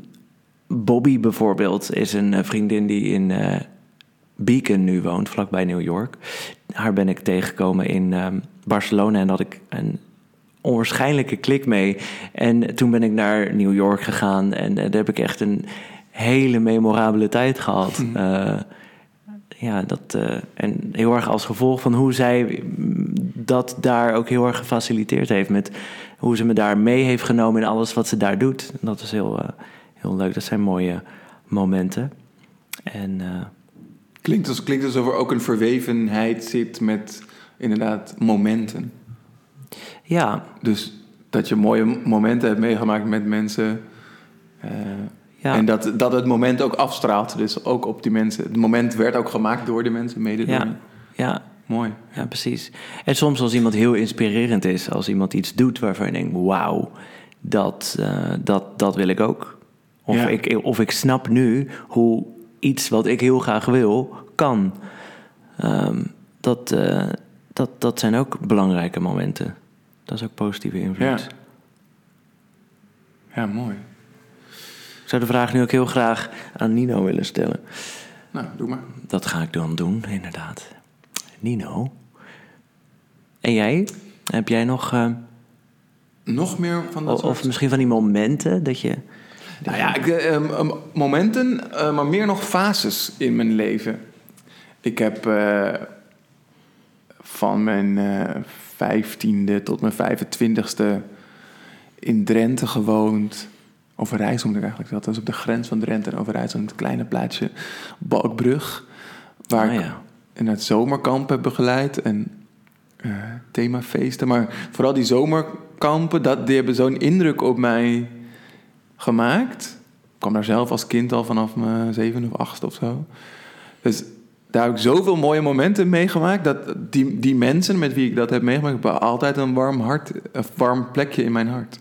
Bobby bijvoorbeeld is een eh, vriendin die in Beacon nu woont, vlakbij New York. Haar ben ik tegengekomen in ehm, Barcelona en had ik een onwaarschijnlijke klik mee. En toen ben ik naar New York gegaan en eh, daar heb ik echt een hele memorabele tijd gehad. Eh, ja, dat, eh, en heel erg als gevolg van hoe zij mm, dat daar ook heel erg gefaciliteerd heeft. Met hoe ze me daar mee heeft genomen in alles wat ze daar doet. En dat is heel, heel leuk. Dat zijn mooie momenten. En klinkt, als, klinkt alsof er ook een verwevenheid zit met inderdaad momenten. ja, Dus dat je mooie momenten hebt meegemaakt met mensen. eh, ja, En dat, dat het moment ook afstraalt. Dus ook op die mensen. Het moment werd ook gemaakt door de mensen, mede door Ja. ja, Mooi. ja, precies. En soms als iemand heel inspirerend is, als iemand iets doet waarvan je denkt, wauw, dat, eh, dat, dat wil ik ook. Of, Ja. ik, of ik snap nu hoe iets wat ik heel graag wil, kan. Ehm, dat, eh, dat, dat zijn ook belangrijke momenten. Dat is ook positieve invloed. Ja. Ja, mooi. Ik zou de vraag nu ook heel graag aan Nino willen stellen. Nou, doe maar. Dat ga ik dan doen, inderdaad. Nino. En jij? Heb jij nog... eh, Nog meer van dat of, soort... of misschien van die momenten dat je... Nou ja, ik, eh, em, em, momenten, eh, maar meer nog fases in mijn leven. Ik heb eh, van mijn vijftiende tot mijn 25ste in Drenthe gewoond. Overijssel moet ik eigenlijk dat. Dat is op de grens van Drenthe en Overijssel, het kleine plaatsje Balkbrug. Waar Ah, ik ja. in het zomerkamp heb begeleid en themafeesten. Maar vooral die zomerkampen, dat, die hebben zo'n indruk op mij gemaakt. Ik kwam daar zelf als kind al vanaf mijn zevende of achtste of zo. Dus daar heb ik zoveel mooie momenten meegemaakt. Dat die, die mensen met wie ik dat heb meegemaakt, hebben altijd een warm hart, een warm plekje in mijn hart.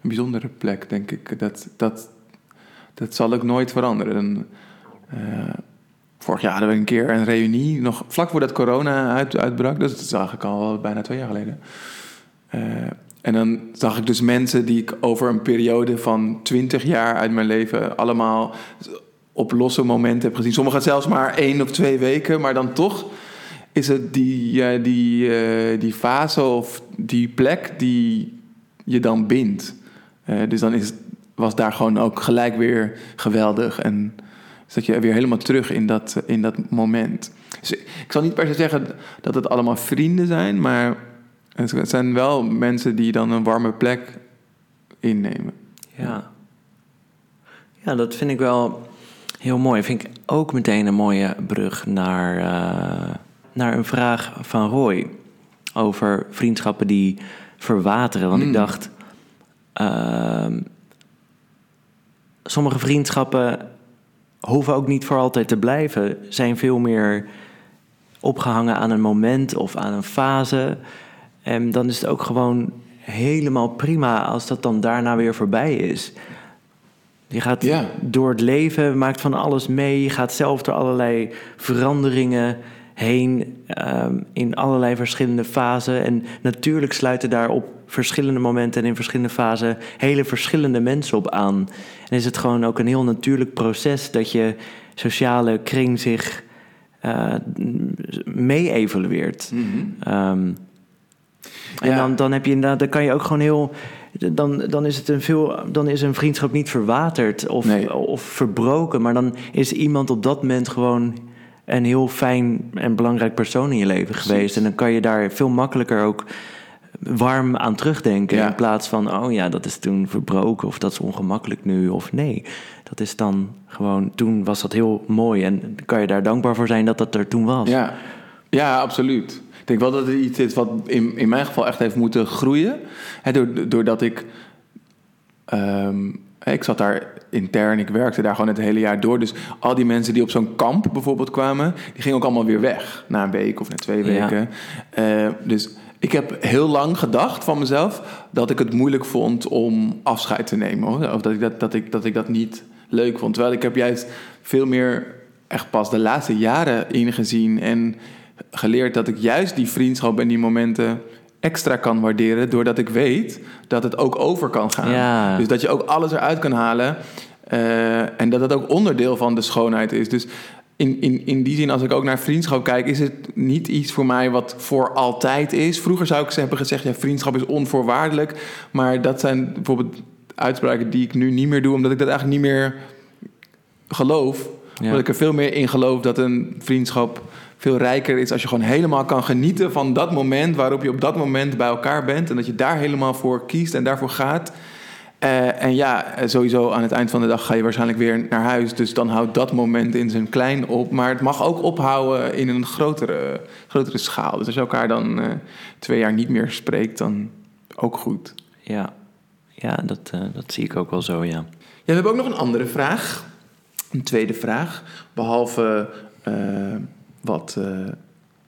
Een bijzondere plek, denk ik. Dat, dat, dat zal ook nooit veranderen. En, eh, vorig jaar hadden we een keer een reunie, nog vlak voordat corona uit, uitbrak. Dus dat is eigenlijk al bijna twee jaar geleden. Eh, en dan zag ik dus mensen die ik over een periode van twintig jaar uit mijn leven allemaal op losse momenten heb gezien. Sommigen zelfs maar één of twee weken, maar dan toch is het die, eh, die, eh, die fase of die plek die je dan bindt. Eh, dus dan is, was daar gewoon ook gelijk weer geweldig en dat je weer helemaal terug in dat, in dat moment. Dus ik zal niet per se zeggen dat het allemaal vrienden zijn, maar het zijn wel mensen die dan een warme plek innemen. Ja. Ja, dat vind ik wel heel mooi. Vind ik ook meteen een mooie brug naar, eh, naar een vraag van Roy. Over vriendschappen die verwateren. Want ik Hmm. dacht, ehm, sommige vriendschappen hoeven ook niet voor altijd te blijven. Zijn veel meer opgehangen aan een moment of aan een fase. En dan is het ook gewoon helemaal prima als dat dan daarna weer voorbij is. Je gaat door het leven, maakt van alles mee. Je gaat zelf door allerlei veranderingen heen ehm, in allerlei verschillende fasen. En natuurlijk sluiten daar op verschillende momenten en in verschillende fasen hele verschillende mensen op aan. En is het gewoon ook een heel natuurlijk proces dat je sociale kring zich eh, mee evolueert. Ehm, en Ja. dan, dan heb je inderdaad, dan kan je ook gewoon heel. Dan, dan is het een veel. Dan is een vriendschap niet verwaterd of, Nee. of verbroken. Maar dan is iemand op dat moment gewoon een heel fijn en belangrijk persoon in je leven geweest. En dan kan je daar veel makkelijker ook warm aan terugdenken. Ja. In plaats van, oh ja, dat is toen verbroken of dat is ongemakkelijk nu. Of nee, dat is dan gewoon, toen was dat heel mooi. En kan je daar dankbaar voor zijn dat dat er toen was. Ja, ja absoluut. Ik denk wel dat het iets is wat in, in mijn geval echt heeft moeten groeien. Door- doordat ik... ehm, ik zat daar intern, ik werkte daar gewoon het hele jaar door. Dus al die mensen die op zo'n kamp bijvoorbeeld kwamen... die gingen ook allemaal weer weg. Na een week of na twee Ja. weken. Eh, dus ik heb heel lang gedacht van mezelf... dat ik het moeilijk vond om afscheid te nemen. Hoor. Of dat ik dat, dat, ik, dat ik dat niet leuk vond. Terwijl ik heb juist veel meer echt pas de laatste jaren ingezien... en geleerd dat ik juist die vriendschap en die momenten extra kan waarderen... doordat ik weet dat het ook over kan gaan. Ja. Dus dat je ook alles eruit kan halen... eh, en dat het ook onderdeel van de schoonheid is. Dus in, in, in die zin, als ik ook naar vriendschap kijk... is het niet iets voor mij wat voor altijd is. Vroeger zou ik hebben gezegd... ja, vriendschap is onvoorwaardelijk. Maar dat zijn bijvoorbeeld uitspraken die ik nu niet meer doe... omdat ik dat eigenlijk niet meer geloof. Ja. Omdat ik er veel meer in geloof dat een vriendschap veel rijker is... als je gewoon helemaal kan genieten van dat moment... waarop je op dat moment bij elkaar bent... en dat je daar helemaal voor kiest en daarvoor gaat... Eh, en ja, eh, sowieso aan het eind van de dag ga je waarschijnlijk weer naar huis. Dus dan houdt dat moment in zijn klein op. Maar het mag ook ophouden in een grotere, grotere schaal. Dus als je elkaar dan eh, twee jaar niet meer spreekt, dan ook goed. Ja, ja dat, dat zie ik ook wel zo, ja. Ja, we hebben ook nog een andere vraag. Een tweede vraag. Behalve eh, wat eh,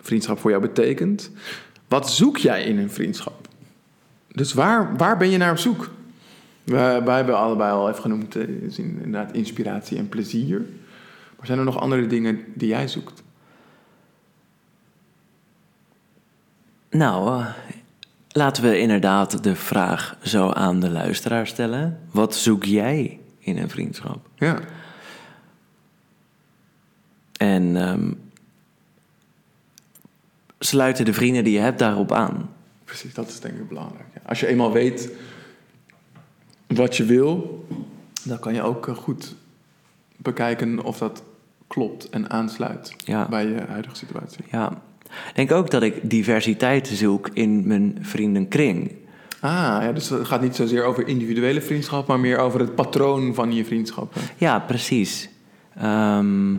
vriendschap voor jou betekent. Wat zoek jij in een vriendschap? Dus waar, waar ben je naar op zoek? We, wij hebben allebei al even genoemd, eh, is in- inderdaad inspiratie en plezier. Maar zijn er nog andere dingen die jij zoekt? Nou, eh, laten we inderdaad de vraag zo aan de luisteraar stellen. Wat zoek jij in een vriendschap? Ja. En ehm, sluiten de vrienden die je hebt daarop aan? Precies, dat is denk ik belangrijk. Ja. Als je eenmaal weet wat je wil, dan kan je ook eh, goed bekijken of dat klopt en aansluit Ja. bij je huidige situatie. Ja. Ik denk ook dat ik diversiteit zoek in mijn vriendenkring. Ah, ja, dus het gaat niet zozeer over individuele vriendschap, maar meer over het patroon van je vriendschappen. Ja, precies. Ehm,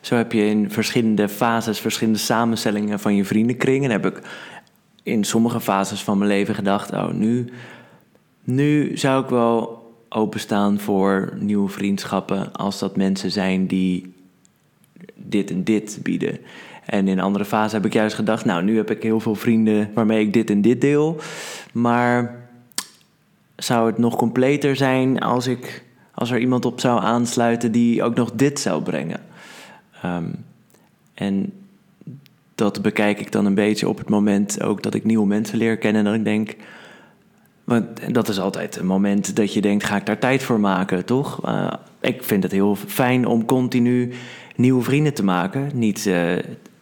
zo heb je in verschillende fases, verschillende samenstellingen van je vriendenkring. En heb ik in sommige fases van mijn leven gedacht: oh, nu, nu zou ik wel openstaan voor nieuwe vriendschappen. Als dat mensen zijn die dit en dit bieden. En in andere fases heb ik juist gedacht: nou, nu heb ik heel veel vrienden waarmee ik dit en dit deel. Maar zou het nog completer zijn als, ik, als er iemand op zou aansluiten die ook nog dit zou brengen. Ehm, en dat bekijk ik dan een beetje op het moment ook dat ik nieuwe mensen leer kennen. En dat ik denk, want dat is altijd een moment dat je denkt, ga ik daar tijd voor maken, toch? Eh, ik vind het heel fijn om continu nieuwe vrienden te maken. Niet eh,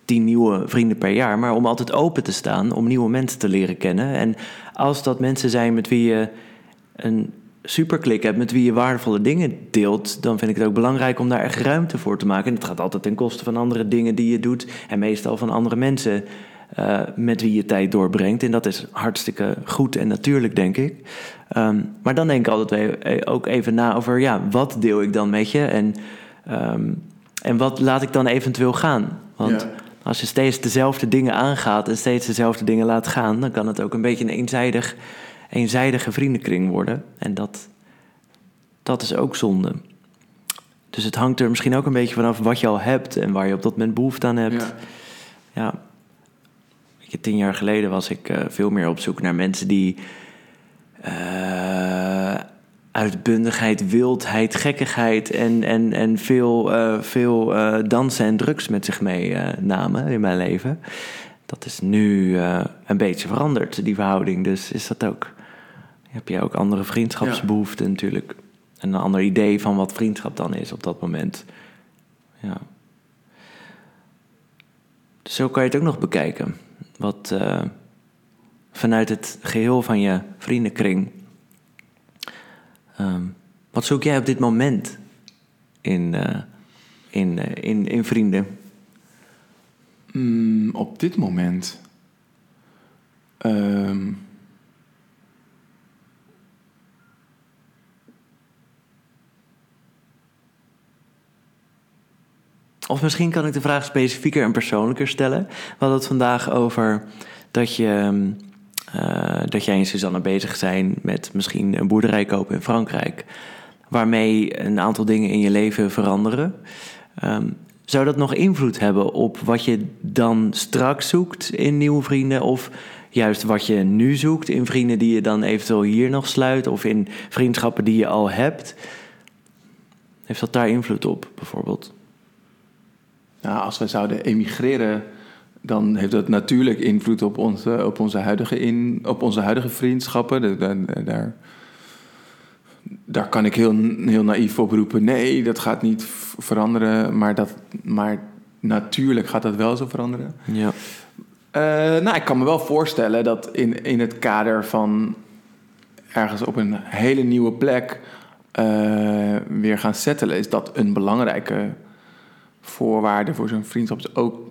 tien nieuwe vrienden per jaar, maar om altijd open te staan om nieuwe mensen te leren kennen. En als dat mensen zijn met wie je een superklik hebt met wie je waardevolle dingen deelt, dan vind ik het ook belangrijk om daar echt ruimte voor te maken. En het gaat altijd ten koste van andere dingen die je doet en meestal van andere mensen uh, met wie je tijd doorbrengt. En dat is hartstikke goed en natuurlijk, denk ik. Um, maar dan denk ik altijd ook even na over, ja, wat deel ik dan met je en, um, en wat laat ik dan eventueel gaan? Want ja. als je steeds dezelfde dingen aangaat en steeds dezelfde dingen laat gaan, dan kan het ook een beetje een eenzijdig eenzijdige vriendenkring worden. En dat, dat is ook zonde. Dus het hangt er misschien ook een beetje vanaf wat je al hebt en waar je op dat moment behoefte aan hebt. Ja. ja. Je, tien jaar geleden was ik uh, veel meer op zoek naar mensen die uh, uitbundigheid, wildheid, gekkigheid en, en, en veel, uh, veel dansen en drugs met zich meenamen in mijn leven. Dat is nu een beetje veranderd, die verhouding. Dus is dat ook heb je ook andere vriendschapsbehoeften natuurlijk. En een ander idee van wat vriendschap dan is op dat moment. Ja. Dus zo kan je het ook nog bekijken. Wat uh, vanuit het geheel van je vriendenkring. Um, wat zoek jij op dit moment in, uh, in, uh, in, in vrienden? Mm, op dit moment. Um Of misschien kan ik de vraag specifieker en persoonlijker stellen. We hadden het vandaag over dat, je, uh, dat jij en Suzanne bezig zijn met misschien een boerderij kopen in Frankrijk. Waarmee een aantal dingen in je leven veranderen. Um, zou dat nog invloed hebben op wat je dan straks zoekt in nieuwe vrienden? Of juist wat je nu zoekt in vrienden die je dan eventueel hier nog sluit? Of in vriendschappen die je al hebt? Heeft dat daar invloed op, bijvoorbeeld? Nou, als we zouden emigreren, dan heeft dat natuurlijk invloed op onze, op onze, huidige, in, op onze huidige vriendschappen. Daar, daar kan ik heel, heel naïef op roepen: nee, dat gaat niet veranderen. Maar, dat, maar natuurlijk gaat dat wel zo veranderen. Ja. Uh, nou, ik kan me wel voorstellen dat in, in het kader van ergens op een hele nieuwe plek uh, weer gaan settelen, is dat een belangrijke voorwaarde voor zo'n vriendschap is ook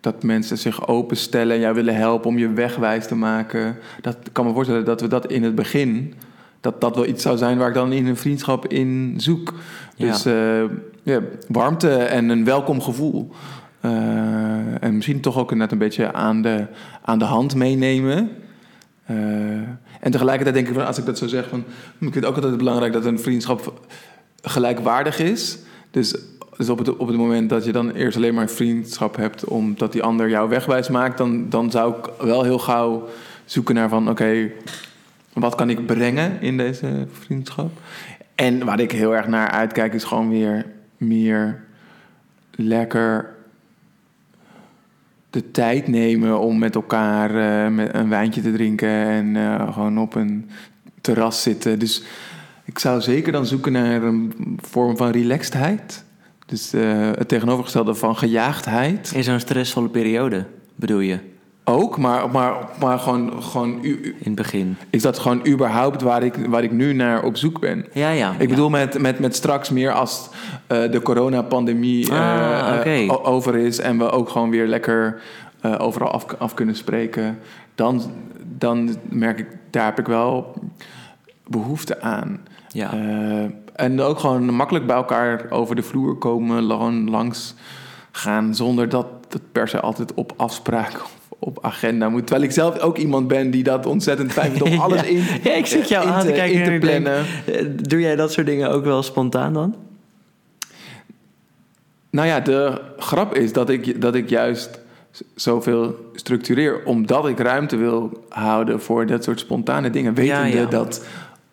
dat mensen zich openstellen en jou willen helpen om je wegwijs te maken. Dat ik kan me voorstellen dat we dat in het begin, dat dat wel iets zou zijn waar ik dan in een vriendschap in zoek. Dus uh, ja, warmte en een welkom gevoel. Uh, en misschien toch ook net een beetje aan de, aan de hand meenemen. Uh, en tegelijkertijd denk ik van, als ik dat zo zeg, van, ik vind het ook altijd belangrijk dat een vriendschap gelijkwaardig is. Dus dus op het, op het moment dat je dan eerst alleen maar vriendschap hebt, omdat die ander jou wegwijs maakt, dan, dan zou ik wel heel gauw zoeken naar van oké, wat kan ik brengen in deze vriendschap? En waar ik heel erg naar uitkijk, is gewoon weer meer lekker de tijd nemen om met elkaar met een wijntje te drinken en uh, gewoon op een terras zitten. Dus ik zou zeker dan zoeken naar een vorm van relaxedheid. Dus uh, het tegenovergestelde van gejaagdheid. In zo'n stressvolle periode, bedoel je? Ook, maar, maar, maar gewoon, gewoon... In het begin. Is dat gewoon überhaupt waar ik, waar ik nu naar op zoek ben? Ja, ja. Ik bedoel met, met, met straks meer als uh, de coronapandemie ah, uh, okay. over is... en we ook gewoon weer lekker overal af, af kunnen spreken... Dan, dan merk ik, daar heb ik wel behoefte aan. Ja. En ook gewoon makkelijk bij elkaar over de vloer komen, gewoon langs gaan, zonder dat het per se altijd op afspraak of op agenda moet. Terwijl ik zelf ook iemand ben die dat ontzettend fijn vindt om alles in, ja, ik zit jou aan te, kijken te plannen. Eh, doe jij dat soort dingen ook wel spontaan dan? Nou ja, de grap is dat ik, dat ik juist zoveel structureer, omdat ik ruimte wil houden voor dat soort spontane dingen. Wetende ja, ja. dat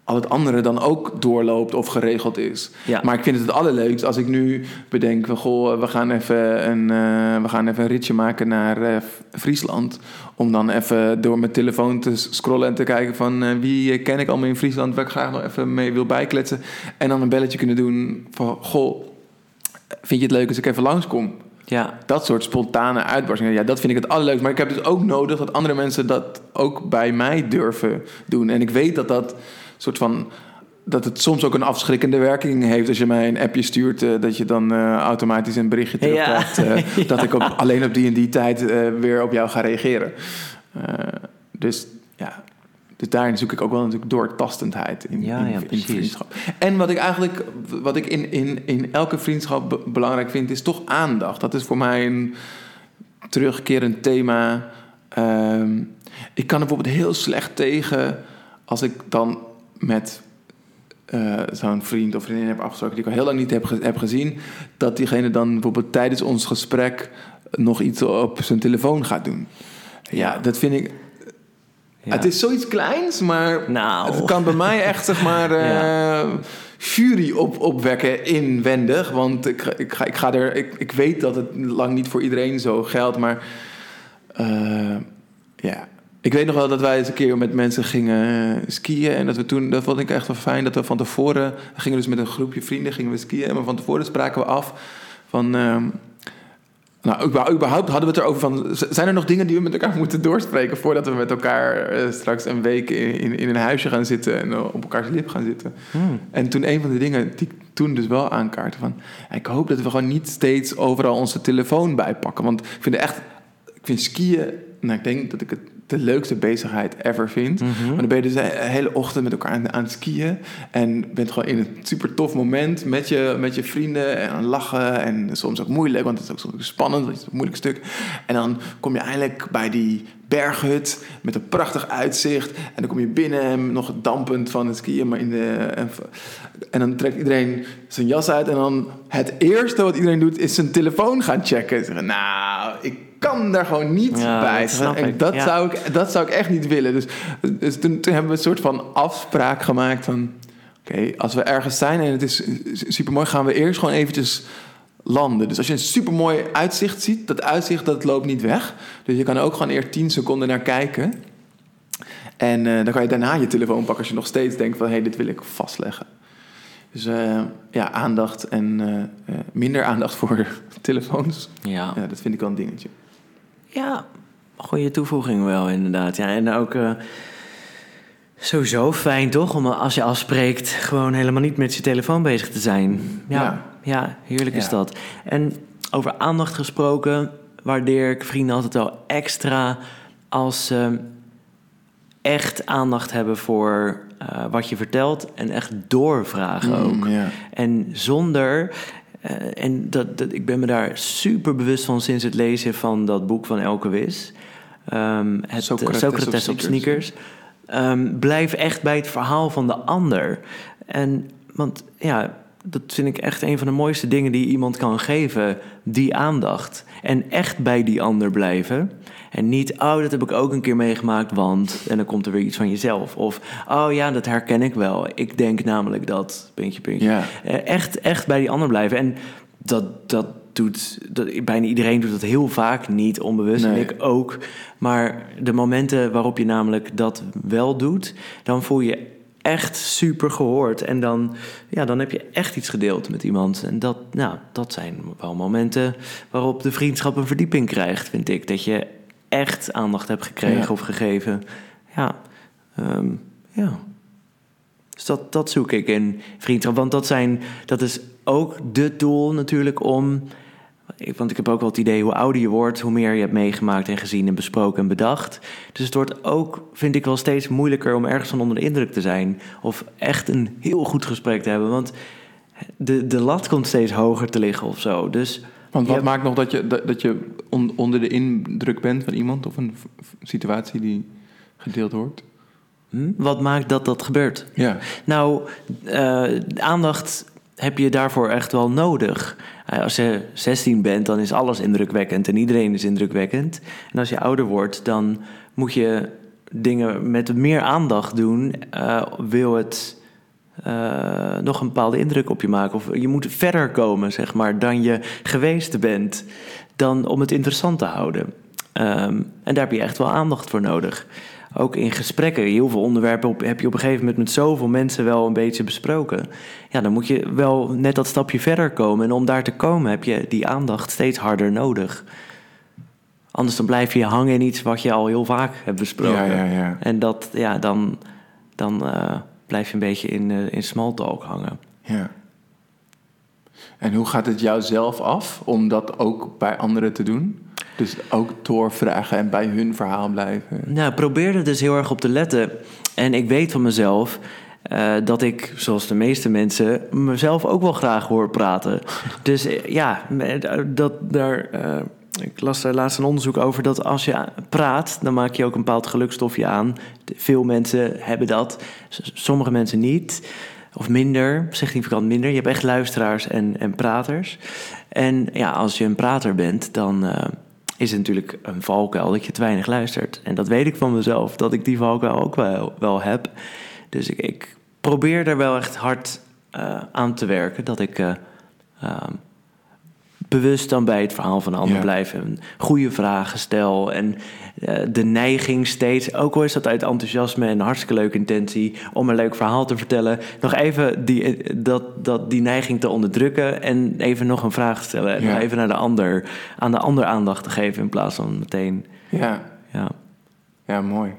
al het andere dan ook doorloopt of geregeld is. Ja. Maar ik vind het het allerleukst als ik nu bedenk... Van, goh, we gaan even een, uh, we gaan even een ritje maken naar uh, Friesland... om dan even door mijn telefoon te scrollen en te kijken van... Uh, wie ken ik allemaal in Friesland waar ik graag nog even mee wil bijkletsen... en dan een belletje kunnen doen van... goh, vind je het leuk als ik even langskom? Ja. Dat soort spontane uitbarstingen. Ja, dat vind ik het allerleukst. Maar ik heb dus ook nodig dat andere mensen dat ook bij mij durven doen. En ik weet dat dat soort van dat het soms ook een afschrikkende werking heeft als je mij een appje stuurt, eh, dat je dan eh, automatisch een berichtje terugkrijgt. eh, Dat ik op, alleen op die en die tijd weer op jou ga reageren. Dus ja, dus daarin zoek ik ook wel natuurlijk doortastendheid in, Ja, in, ja, in vriendschap. En wat ik eigenlijk, wat ik in, in, in elke vriendschap be- belangrijk vind, is toch aandacht. Dat is voor mij een terugkerend thema. Ehm, ik kan er bijvoorbeeld heel slecht tegen als ik dan met eh, zo'n vriend of vriendin heb afgesproken die ik al heel lang niet heb, ge- heb gezien, dat diegene dan bijvoorbeeld tijdens ons gesprek nog iets op zijn telefoon gaat doen. Ja, dat vind ik. Ja. Het is zoiets kleins, maar Nou. het kan bij mij echt zeg maar Ja. furie op, opwekken inwendig, want ik, ga- ik, ga, ik ga er, ik, ik weet dat het lang niet voor iedereen zo geldt, maar eh, ja. Ik weet nog wel dat wij eens een keer met mensen gingen eh, skiën. En dat we toen, dat vond ik echt wel fijn, dat we van tevoren... We gingen dus met een groepje vrienden gingen we skiën. En van tevoren spraken we af van... ehm, nou, überhaupt hadden we het erover van... Zijn er nog dingen die we met elkaar moeten doorspreken... voordat we met elkaar eh, straks een week in, in, in een huisje gaan zitten... en eh, op elkaars lip gaan zitten? Hmm. En toen een van de dingen die ik toen dus wel aankaartte van... Ik hoop dat we gewoon niet steeds overal onze telefoon bijpakken. Want ik vind echt... Ik vind skiën... Nou, ik denk dat ik het de leukste bezigheid ever vind. Mhm. Maar dan ben je dus de hele ochtend met elkaar aan, aan het skiën. En bent gewoon in een super tof moment met je, met je vrienden. En aan lachen. En soms ook moeilijk, want het is ook soms spannend. Want het is een moeilijk stuk. En dan kom je eindelijk bij die berghut met een prachtig uitzicht. En dan kom je binnen en nog dampend van het skiën. Maar in de, en, en dan trekt iedereen zijn jas uit. En dan het eerste wat iedereen doet is zijn telefoon gaan checken. Zeggen, nou, ik kan daar gewoon niet Ja, bij. dat snap en dat, ja. zou ik, dat zou ik echt niet willen. Dus, dus toen, toen hebben we een soort van afspraak gemaakt van... Oké, als we ergens zijn en het is super mooi, gaan we eerst gewoon eventjes landen. Dus als je een super mooi uitzicht ziet, dat uitzicht dat loopt niet weg. Dus je kan ook gewoon eerst 10 seconden naar kijken. En eh, dan kan je daarna je telefoon pakken als je nog steeds denkt van hé, hey, dit wil ik vastleggen. Dus eh, ja, aandacht en eh, minder aandacht voor telefoons. Ja. Ja, dat vind ik wel een dingetje. Ja, goede toevoeging wel inderdaad. Ja, en ook eh, sowieso fijn toch om als je afspreekt gewoon helemaal niet met je telefoon bezig te zijn. Ja, ja. Ja. heerlijk is Ja. dat. En over aandacht gesproken waardeer ik vrienden altijd wel extra als ze echt aandacht hebben voor eh, wat je vertelt en echt doorvragen ook. Mm, ja. En zonder. Eh, en dat, dat, ik ben me daar super bewust van sinds het lezen van dat boek van Elke Wis. Ehm, het Socrates Socrates, Socrates op op sneakers. Ehm, blijf echt bij het verhaal van de ander. En want ja, dat vind ik echt een van de mooiste dingen die iemand kan geven. Die aandacht. En echt bij die ander blijven. En niet, oh, dat heb ik ook een keer meegemaakt, want... En dan komt er weer iets van jezelf. Of, oh ja, dat herken ik wel. Ik denk namelijk dat, puntje, puntje. Ja. Eh, echt, echt bij die ander blijven. En dat, dat doet, dat, bijna iedereen doet dat heel vaak niet onbewust. En ik ook. Maar de momenten waarop je namelijk dat wel doet, dan voel je echt super gehoord. En dan, ja, dan heb je echt iets gedeeld met iemand. En dat, nou, dat zijn wel momenten waarop de vriendschap een verdieping krijgt, vind ik. Dat je echt aandacht hebt gekregen Ja. of gegeven. Ja, ehm, ja. Dus dat, dat zoek ik in vriendschap. Want dat, zijn, dat is ook de doel natuurlijk om... ik- Want ik heb ook wel het idee, hoe ouder je wordt... hoe meer je hebt meegemaakt en gezien en besproken en bedacht. Dus het wordt ook, vind ik wel steeds moeilijker... om ergens van onder de indruk te zijn. Of echt een heel goed gesprek te hebben. Want de, de lat komt steeds hoger te liggen of zo. Dus Want wat hebt- maakt nog dat je, dat, dat je on- onder de indruk bent van iemand of een situatie die gedeeld wordt? hm, wat maakt dat dat gebeurt? Ja. Nou, eh, aandacht heb je daarvoor echt wel nodig. Eh, als je 16 bent, dan is alles indrukwekkend en iedereen is indrukwekkend. En als je ouder wordt, dan moet je dingen met meer aandacht doen. eh, wil het eh, nog een bepaalde indruk op je maken? Of je moet verder komen, zeg maar, dan je geweest bent. Dan om het interessant te houden. Ehm, en daar heb je echt wel aandacht voor nodig. Ook in gesprekken, heel veel onderwerpen op, heb je op een gegeven moment met zoveel mensen wel een beetje besproken. Ja, dan moet je wel net dat stapje verder komen. En om daar te komen heb je die aandacht steeds harder nodig. Anders dan blijf je hangen in iets wat je al heel vaak hebt besproken. Ja, ja, ja. En dat, ja, dan, dan, eh, blijf je een beetje in, eh, in small talk hangen. Ja. En hoe gaat het jou zelf af om dat ook bij anderen te doen? Dus ook doorvragen en bij hun verhaal blijven. Nou, ik probeer er dus heel erg op te letten. En ik weet van mezelf eh, dat ik, zoals de meeste mensen, mezelf ook wel graag hoor praten. Dus eh, ja, dat, daar, ik las daar laatst een onderzoek over dat als je praat, dan maak je ook een bepaald gelukstofje aan. Veel mensen hebben dat, sommige mensen niet. Of minder, significant minder. Je hebt echt luisteraars en, en praters. En ja, als je een prater bent, dan eh, is het natuurlijk een valkuil dat je te weinig luistert. En dat weet ik van mezelf, dat ik die valkuil ook wel, wel heb. Dus ik, ik probeer er wel echt hard eh, aan te werken. Dat ik eh, ehm, bewust dan bij het verhaal van de ander Ja. blijf. En goede vragen stel. En eh, de neiging steeds, ook al is dat uit enthousiasme en hartstikke leuke intentie... om een leuk verhaal te vertellen... nog even die, eh, dat, dat, die neiging te onderdrukken... en even nog een vraag te stellen. En Ja. even naar de ander, aan de ander aandacht te geven... in plaats van meteen... Ja, Ja, ja, mooi.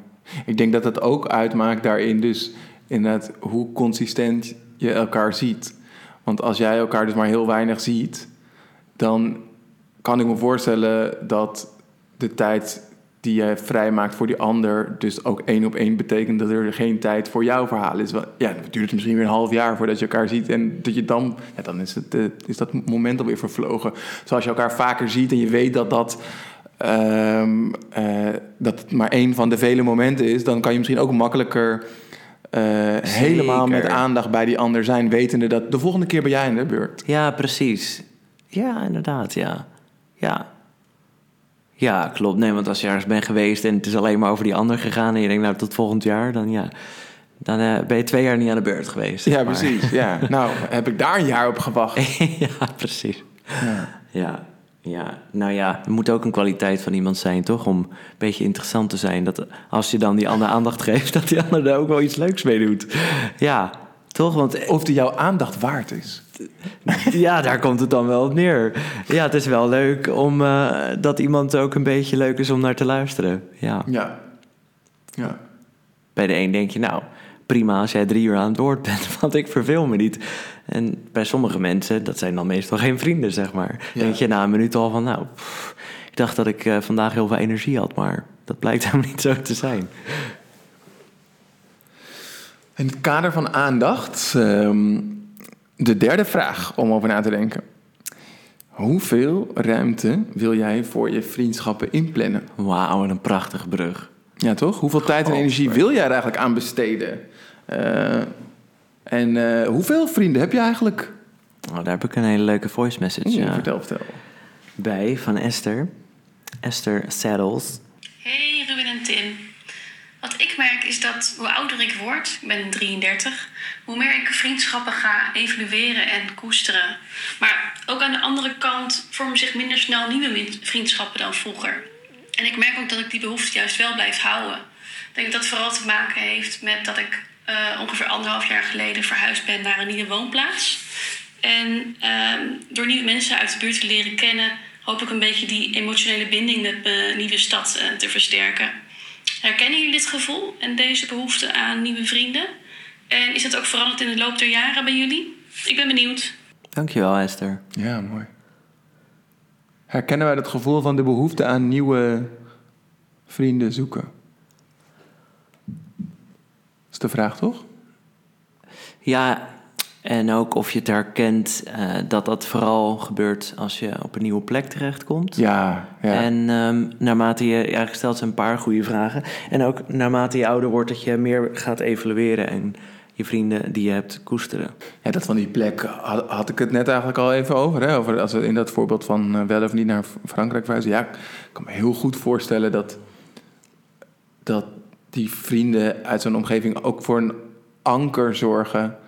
Ik denk dat het ook uitmaakt daarin dus inderdaad hoe consistent je elkaar ziet. Want als jij elkaar dus maar heel weinig ziet, dan kan ik me voorstellen dat de tijd die je vrijmaakt voor die ander dus ook één op één betekent dat er geen tijd voor jouw verhaal is. Want, ja, dan duurt het misschien weer een half jaar voordat je elkaar ziet en dat je dan, ja, dan is, het, eh, is dat moment alweer vervlogen. Zoals je elkaar vaker ziet en je weet dat dat ehm, eh, dat het maar één van de vele momenten is, dan kan je misschien ook makkelijker eh, helemaal met aandacht bij die ander zijn, wetende dat de volgende keer ben jij in de beurt. ja precies. Ja, inderdaad, ja. Ja. Ja, klopt. Nee, want als je ergens bent geweest en het is alleen maar over die ander gegaan... en je denkt, nou, tot volgend jaar, dan ja... Dan eh, ben je twee jaar niet aan de beurt geweest. Ja, maar. precies. Ja. Nou, heb ik daar een jaar op gewacht. ja, precies. Ja. Ja, ja. Nou ja, er moet ook een kwaliteit van iemand zijn, toch? Om een beetje interessant te zijn. Dat als je dan die ander aandacht geeft, dat die ander daar ook wel iets leuks mee doet. Ja, toch? Want Of die jouw aandacht waard is. ja, daar komt het dan wel op neer. Ja, het is wel leuk om eh, dat iemand ook een beetje leuk is om naar te luisteren. Ja. Ja. Ja. Bij de een denk je, nou, prima als jij drie uur aan het woord bent, want ik verveel me niet. En bij sommige mensen, dat zijn dan meestal geen vrienden, zeg maar. Ja. Denk je na een minuut al van, nou, pff, ik dacht dat ik eh, vandaag heel veel energie had, maar dat blijkt helemaal niet zo te zijn. In het kader van aandacht, ehm, de derde vraag om over na te denken. Hoeveel ruimte wil jij voor je vriendschappen inplannen? Wauw, wat een prachtige brug. Ja, toch? Hoeveel tijd en energie wil jij er eigenlijk aan besteden? Eh, en eh, hoeveel vrienden heb je eigenlijk? Oh, daar heb ik een hele leuke voice message Oeh, eh, Vertel, vertel. bij van Esther. Esther Saddles. Hey Ruben en Tim. Wat ik merk is dat hoe ouder ik word, ik ben 33, hoe meer ik vriendschappen ga evalueren en koesteren. Maar ook aan de andere kant vormen zich minder snel nieuwe vriendschappen dan vroeger. En ik merk ook dat ik die behoefte juist wel blijf houden. Ik denk dat dat vooral te maken heeft met dat ik eh, ongeveer anderhalf jaar geleden verhuisd ben naar een nieuwe woonplaats. En ehm, door nieuwe mensen uit de buurt te leren kennen, hoop ik een beetje die emotionele binding met mijn nieuwe stad eh, te versterken. Herkennen jullie dit gevoel en deze behoefte aan nieuwe vrienden? En is dat ook veranderd in de loop der jaren bij jullie? Ik ben benieuwd. Dankjewel Esther. Ja, mooi. Herkennen wij dat gevoel van de behoefte aan nieuwe vrienden zoeken? Dat is de vraag, toch? Ja, en ook of je het herkent eh, dat dat vooral gebeurt als je op een nieuwe plek terechtkomt. Ja, ja. En ehm, naarmate je, ja, stelt ze een paar goede vragen. En ook naarmate je ouder wordt, dat je meer gaat evalueren en je vrienden die je hebt koesteren. Ja, dat van die plek had, had ik het net eigenlijk al even over. Hè? over als we in dat voorbeeld van eh, wel of niet naar Frankrijk verhuizen. Ja, ik kan me heel goed voorstellen dat, dat die vrienden uit zo'n omgeving ook voor een anker zorgen.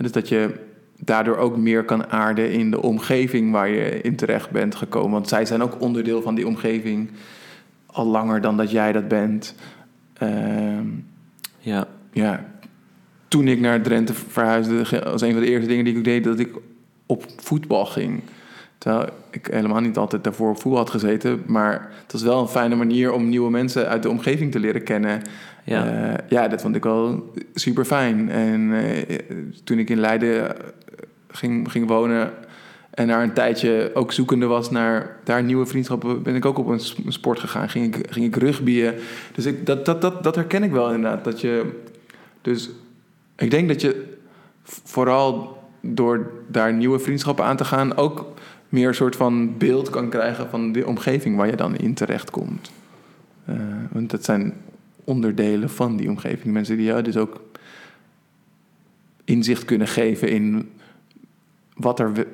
En dus dat je daardoor ook meer kan aarden in de omgeving waar je in terecht bent gekomen. Want zij zijn ook onderdeel van die omgeving al langer dan dat jij dat bent. Ehm, Ja, ja, toen ik naar Drenthe verhuisde, was een van de eerste dingen die ik deed dat ik op voetbal ging. Terwijl ik helemaal niet altijd daarvoor op voel had gezeten. Maar het was wel een fijne manier om nieuwe mensen uit de omgeving te leren kennen. Ja. Ja, ja dat vond ik wel super fijn. En eh, toen ik in Leiden eh, ging, ging wonen en daar een tijdje ook zoekende was naar daar nieuwe vriendschappen, ben ik ook op een sport gegaan. Ging ik, ging ik rugbyen. Dus ik, dat, dat, dat, dat herken ik wel inderdaad. Dat je, dus ik denk dat je vooral door daar nieuwe vriendschappen aan te gaan, ook meer een soort van beeld kan krijgen van de omgeving waar je dan in terechtkomt. Eh want dat zijn onderdelen van die omgeving. Mensen die jou dus ook inzicht kunnen geven in wat er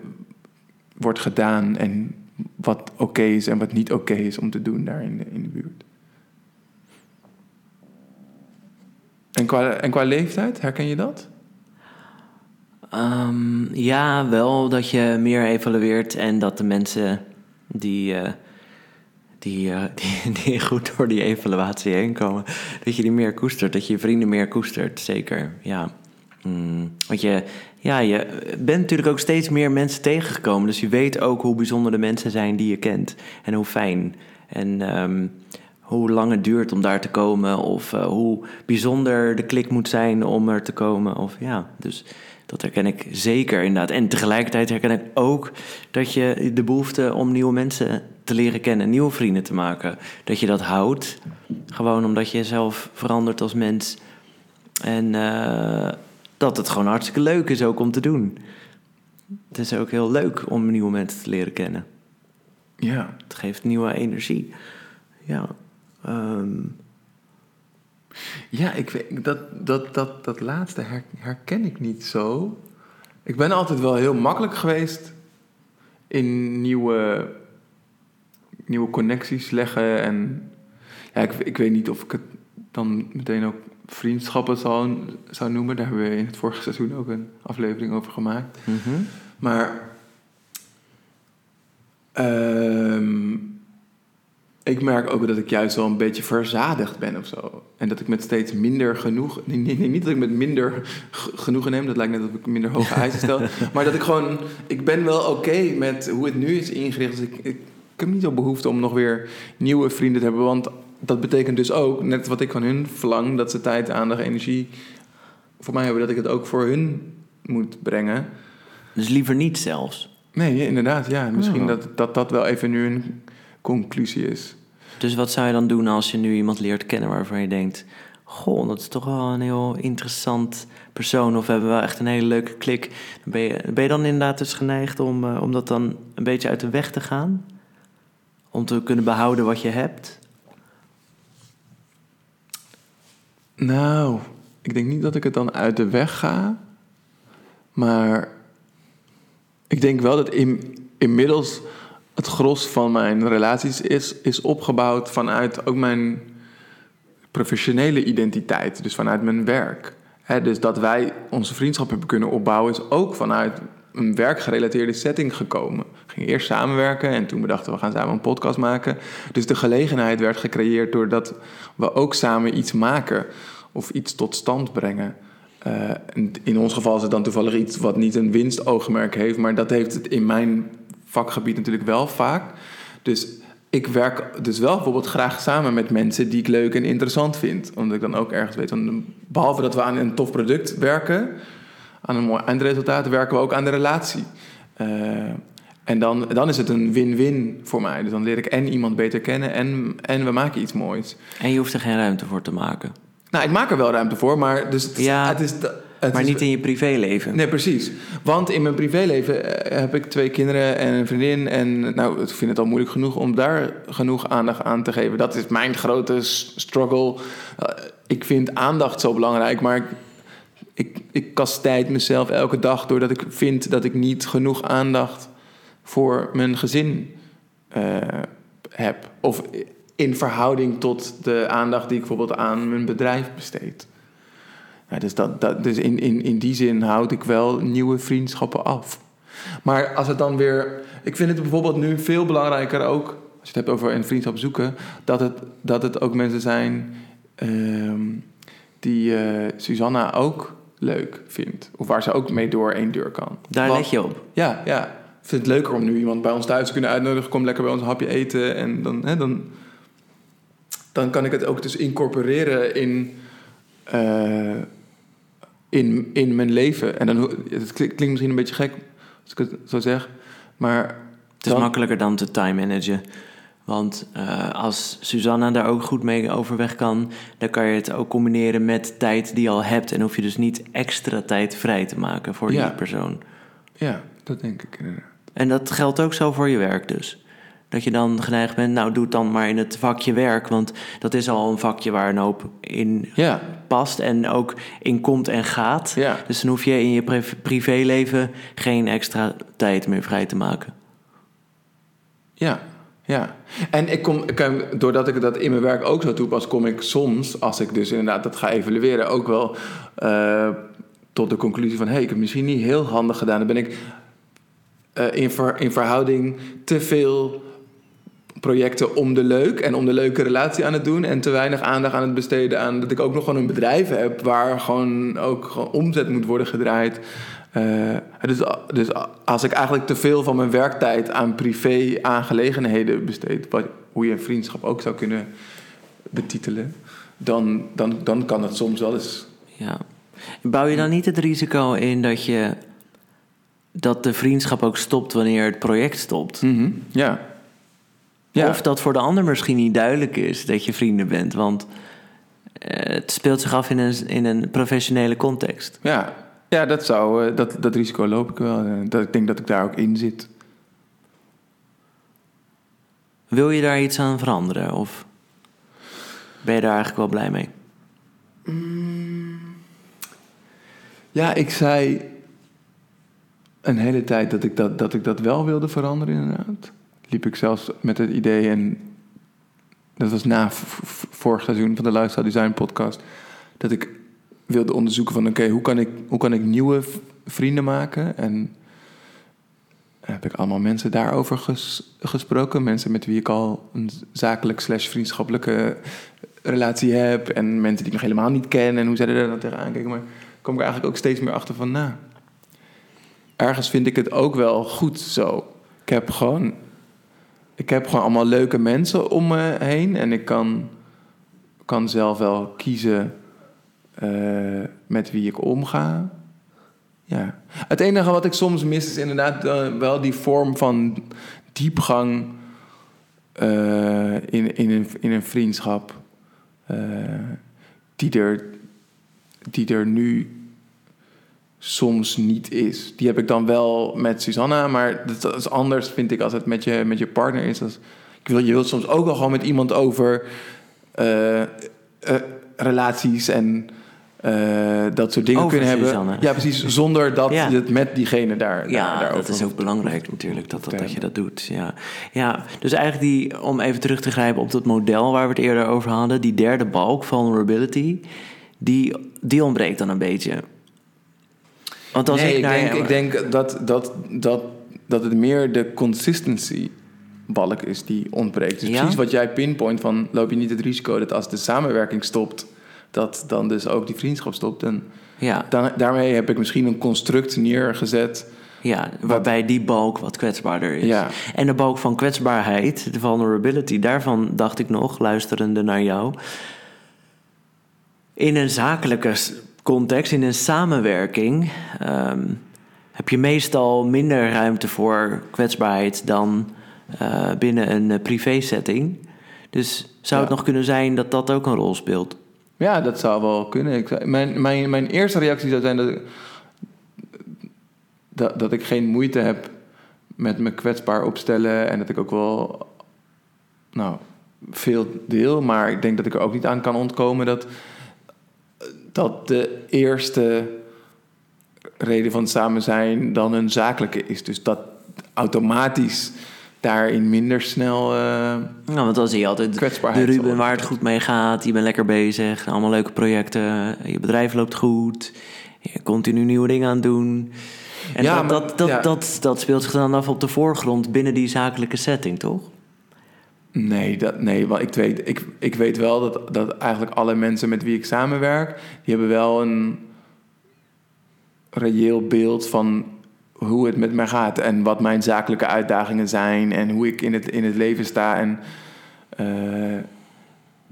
wordt gedaan en wat oké is en wat niet oké is om te doen daar in de, in de buurt. En qua, en qua leeftijd, herken je dat? Ehm, ja, wel dat je meer evalueert en dat de mensen die, eh, die, eh, die, die goed door die evaluatie heen komen, dat je die meer koestert, dat je je vrienden meer koestert, zeker. Ja. Mm, want je, ja, je bent natuurlijk ook steeds meer mensen tegengekomen, dus je weet ook hoe bijzonder de mensen zijn die je kent en hoe fijn. En ehm, hoe lang het duurt om daar te komen, of eh, hoe bijzonder de klik moet zijn om er te komen. Of, ja, dus dat herken ik zeker inderdaad. En tegelijkertijd herken ik ook dat je de behoefte om nieuwe mensen te leren kennen, nieuwe vrienden te maken, dat je dat houdt. Gewoon omdat je zelf verandert als mens. En eh, dat het gewoon hartstikke leuk is ook om te doen. Het is ook heel leuk om nieuwe mensen te leren kennen. Ja. Het geeft nieuwe energie. Ja. ehm, Ja, ik weet, dat, dat, dat, dat laatste her- herken ik niet zo. Ik ben altijd wel heel makkelijk geweest in nieuwe, nieuwe connecties leggen. En ja, ik, ik weet niet of ik het dan meteen ook vriendschappen zou, zou noemen. Daar hebben we in het vorige seizoen ook een aflevering over gemaakt. mhm. Maar ehm, ik merk ook dat ik juist wel een beetje verzadigd ben of zo. En dat ik met steeds minder genoeg... Nee, nee, nee, niet dat ik met minder genoegen neem. Dat lijkt net alsof ik minder hoge eisen stel. maar dat ik gewoon... Ik ben wel oké met hoe het nu is ingericht. Dus ik, ik, ik heb niet zo behoefte om nog weer nieuwe vrienden te hebben. Want dat betekent dus ook, net wat ik van hun verlang... dat ze tijd, aandacht, energie voor mij hebben... dat ik het ook voor hun moet brengen... Dus liever niet zelfs. Nee, inderdaad, ja. Misschien Ja. dat, dat dat wel even nu een conclusie is. Dus wat zou je dan doen als je nu iemand leert kennen waarvan je denkt... Goh, dat is toch wel een heel interessant persoon. Of we hebben wel echt een hele leuke klik. Ben je, ben je dan inderdaad dus geneigd om, eh, om dat dan een beetje uit de weg te gaan? Om te kunnen behouden wat je hebt? Nou, ik denk niet dat ik het dan uit de weg ga. Maar ik denk wel dat in, inmiddels het gros van mijn relaties is, is opgebouwd vanuit ook mijn professionele identiteit. Dus vanuit mijn werk. Dus dat wij onze vriendschap hebben kunnen opbouwen is ook vanuit een werkgerelateerde setting gekomen. We gingen eerst samenwerken en toen bedachten we gaan samen een podcast maken. Dus de gelegenheid werd gecreëerd doordat we ook samen iets maken of iets tot stand brengen. Eh, in ons geval is het dan toevallig iets wat niet een winstoogmerk heeft, maar dat heeft het in mijn vakgebied natuurlijk wel vaak. Dus ik werk dus wel bijvoorbeeld graag samen met mensen die ik leuk en interessant vind. Omdat ik dan ook ergens weet, behalve dat we aan een tof product werken, aan een mooi eindresultaat, werken we ook aan de relatie. Eh, en dan, dan is het een win-win voor mij. Dus dan leer ik en iemand beter kennen en, en we maken iets moois. En je hoeft er geen ruimte voor te maken. Nou, ik maak er wel ruimte voor, maar dus het, Ja, het is... Het maar is- niet in je privéleven. Nee, precies. Want in mijn privéleven eh, heb ik twee kinderen en een vriendin. En nou, ik vind het al moeilijk genoeg om daar genoeg aandacht aan te geven. Dat is mijn grote struggle. Eh, ik vind aandacht zo belangrijk, maar ik, ik, ik kastijd mezelf elke dag doordat ik vind dat ik niet genoeg aandacht voor mijn gezin eh, heb. Of in verhouding tot de aandacht die ik bijvoorbeeld aan mijn bedrijf besteed. Ja, dus dat, dat, dus in, in, in die zin houd ik wel nieuwe vriendschappen af. Maar als het dan weer. Ik vind het bijvoorbeeld nu veel belangrijker ook. Als je het hebt over een vriendschap zoeken. Dat het, dat het ook mensen zijn. ehm, die eh, Susanna ook leuk vindt. Of waar ze ook mee door één deur kan. Daar Want- let je op. Ja, ja. vind het leuker om nu iemand bij ons thuis te kunnen uitnodigen. Kom lekker bij ons een hapje eten. En dan, hè, dan, dan kan ik het ook dus incorporeren in, eh, in, in mijn leven. En dan, het klink- klinkt misschien een beetje gek als ik het zo zeg. Maar Het is dan- makkelijker dan te time managen. Want eh, als Susanna daar ook goed mee overweg kan, dan kan je het ook combineren met tijd die je al hebt. En hoef je dus niet extra tijd vrij te maken voor Ja. die persoon. Ja, dat denk ik inderdaad. En dat geldt ook zo voor je werk dus. Dat je dan geneigd bent, nou doe het dan maar in het vakje werk. Want dat is al een vakje waar een hoop in Ja, past en ook in komt en gaat. ja. Dus dan hoef je in je priv- privéleven geen extra tijd meer vrij te maken. Ja, ja. En ik kom, doordat ik dat in mijn werk ook zo toepas, kom ik soms, als ik dus inderdaad dat ga evalueren, ook wel eh, tot de conclusie van: hé, hey, ik heb misschien niet heel handig gedaan. Dan ben ik eh, in, ver- in verhouding te veel projecten om de leuk en om de leuke relatie aan het doen en te weinig aandacht aan het besteden aan dat ik ook nog gewoon een bedrijf heb waar gewoon ook gewoon omzet moet worden gedraaid. Eh, dus, dus als ik eigenlijk te veel van mijn werktijd aan privé aangelegenheden besteed, wat, hoe je een vriendschap ook zou kunnen betitelen, dan, dan, dan kan het soms wel eens. Ja. Bouw je dan niet het risico in dat je dat de vriendschap ook stopt wanneer het project stopt? Ja. Ja. Of dat voor de ander misschien niet duidelijk is dat je vrienden bent, want eh, het speelt zich af in een, in een professionele context. Ja, ja dat, zou, eh, dat, dat risico loop ik wel. Eh, Dat, ik denk dat ik daar ook in zit. Wil je daar iets aan veranderen of ben je daar eigenlijk wel blij mee? Ja, ik zei een hele tijd dat ik dat, dat ik dat wel wilde veranderen, inderdaad. Liep ik zelfs met het idee, en dat was na vorig seizoen van de Lifestyle Design podcast, dat ik wilde onderzoeken van oké, hoe kan ik hoe kan ik nieuwe vrienden maken? En heb ik allemaal mensen daarover ges- gesproken. Mensen met wie ik al een zakelijk slash vriendschappelijke relatie heb. En mensen die ik nog helemaal niet ken. En hoe zij er dan tegenaan kijken. Maar kom ik eigenlijk ook steeds meer achter van... Nou, ergens vind ik het ook wel goed zo. Ik heb gewoon... Ik heb gewoon allemaal leuke mensen om me heen. En ik kan, kan zelf wel kiezen eh, met wie ik omga. Ja. Het enige wat ik soms mis is inderdaad eh, wel die vorm van diepgang eh, in, in, een, in een vriendschap. die, er, die er nu soms niet is. Die heb ik dan wel met Susanna, maar dat is anders vind ik als het met je, met je partner is. Als, ik wil, je wilt soms ook wel gewoon met iemand over eh, eh, relaties en eh, dat soort dingen Over kunnen hebben. Ja, precies. Zonder dat Ja. je het met diegene daar, daar Ja, daarover dat is ook belangrijk natuurlijk, dat, dat, dat je dat doet. Ja. ja, dus eigenlijk die, om even terug te grijpen op dat model waar we het eerder over hadden, die derde balk, vulnerability, die, die ontbreekt dan een beetje. Want als nee, ik, denk, ik denk dat, dat, dat, dat het meer de consistency balk is die ontbreekt. Dus Ja? precies wat jij pinpoint van loop je niet het risico dat als de samenwerking stopt, dat dan dus ook die vriendschap stopt. En ja, dan, daarmee heb ik misschien een construct neergezet. ja, waarbij die balk wat kwetsbaarder is. Ja. En de balk van kwetsbaarheid, de vulnerability, daarvan dacht ik nog, luisterende naar jou. In een zakelijke context, in een samenwerking, ehm, heb je meestal minder ruimte voor kwetsbaarheid dan eh, binnen een eh, privé-setting. Dus zou het nog kunnen zijn dat dat ook een rol speelt? Ja, dat zou wel kunnen. Ik, mijn, mijn, mijn eerste reactie zou zijn dat, ik- dat, dat ik geen moeite heb met me kwetsbaar opstellen. En dat ik ook wel nou, veel deel. Maar ik denk dat ik er ook niet aan kan ontkomen dat, dat de eerste reden van het samen zijn dan een zakelijke is. Dus dat automatisch daarin minder snel. eh, Nou, want dan zie je altijd de Ruben waar het goed mee gaat. Je bent lekker bezig, allemaal leuke projecten. Je bedrijf loopt goed. Je continu nieuwe dingen aan het doen. En Ja, dat, maar- dat, dat, ja. dat, dat speelt zich dan af op de voorgrond binnen die zakelijke setting, toch? Nee, dat, nee want ik weet, ik, ik weet wel dat, dat eigenlijk alle mensen met wie ik samenwerk, die hebben wel een reëel beeld van hoe het met mij gaat en wat mijn zakelijke uitdagingen zijn en hoe ik in het, in het leven sta. En eh,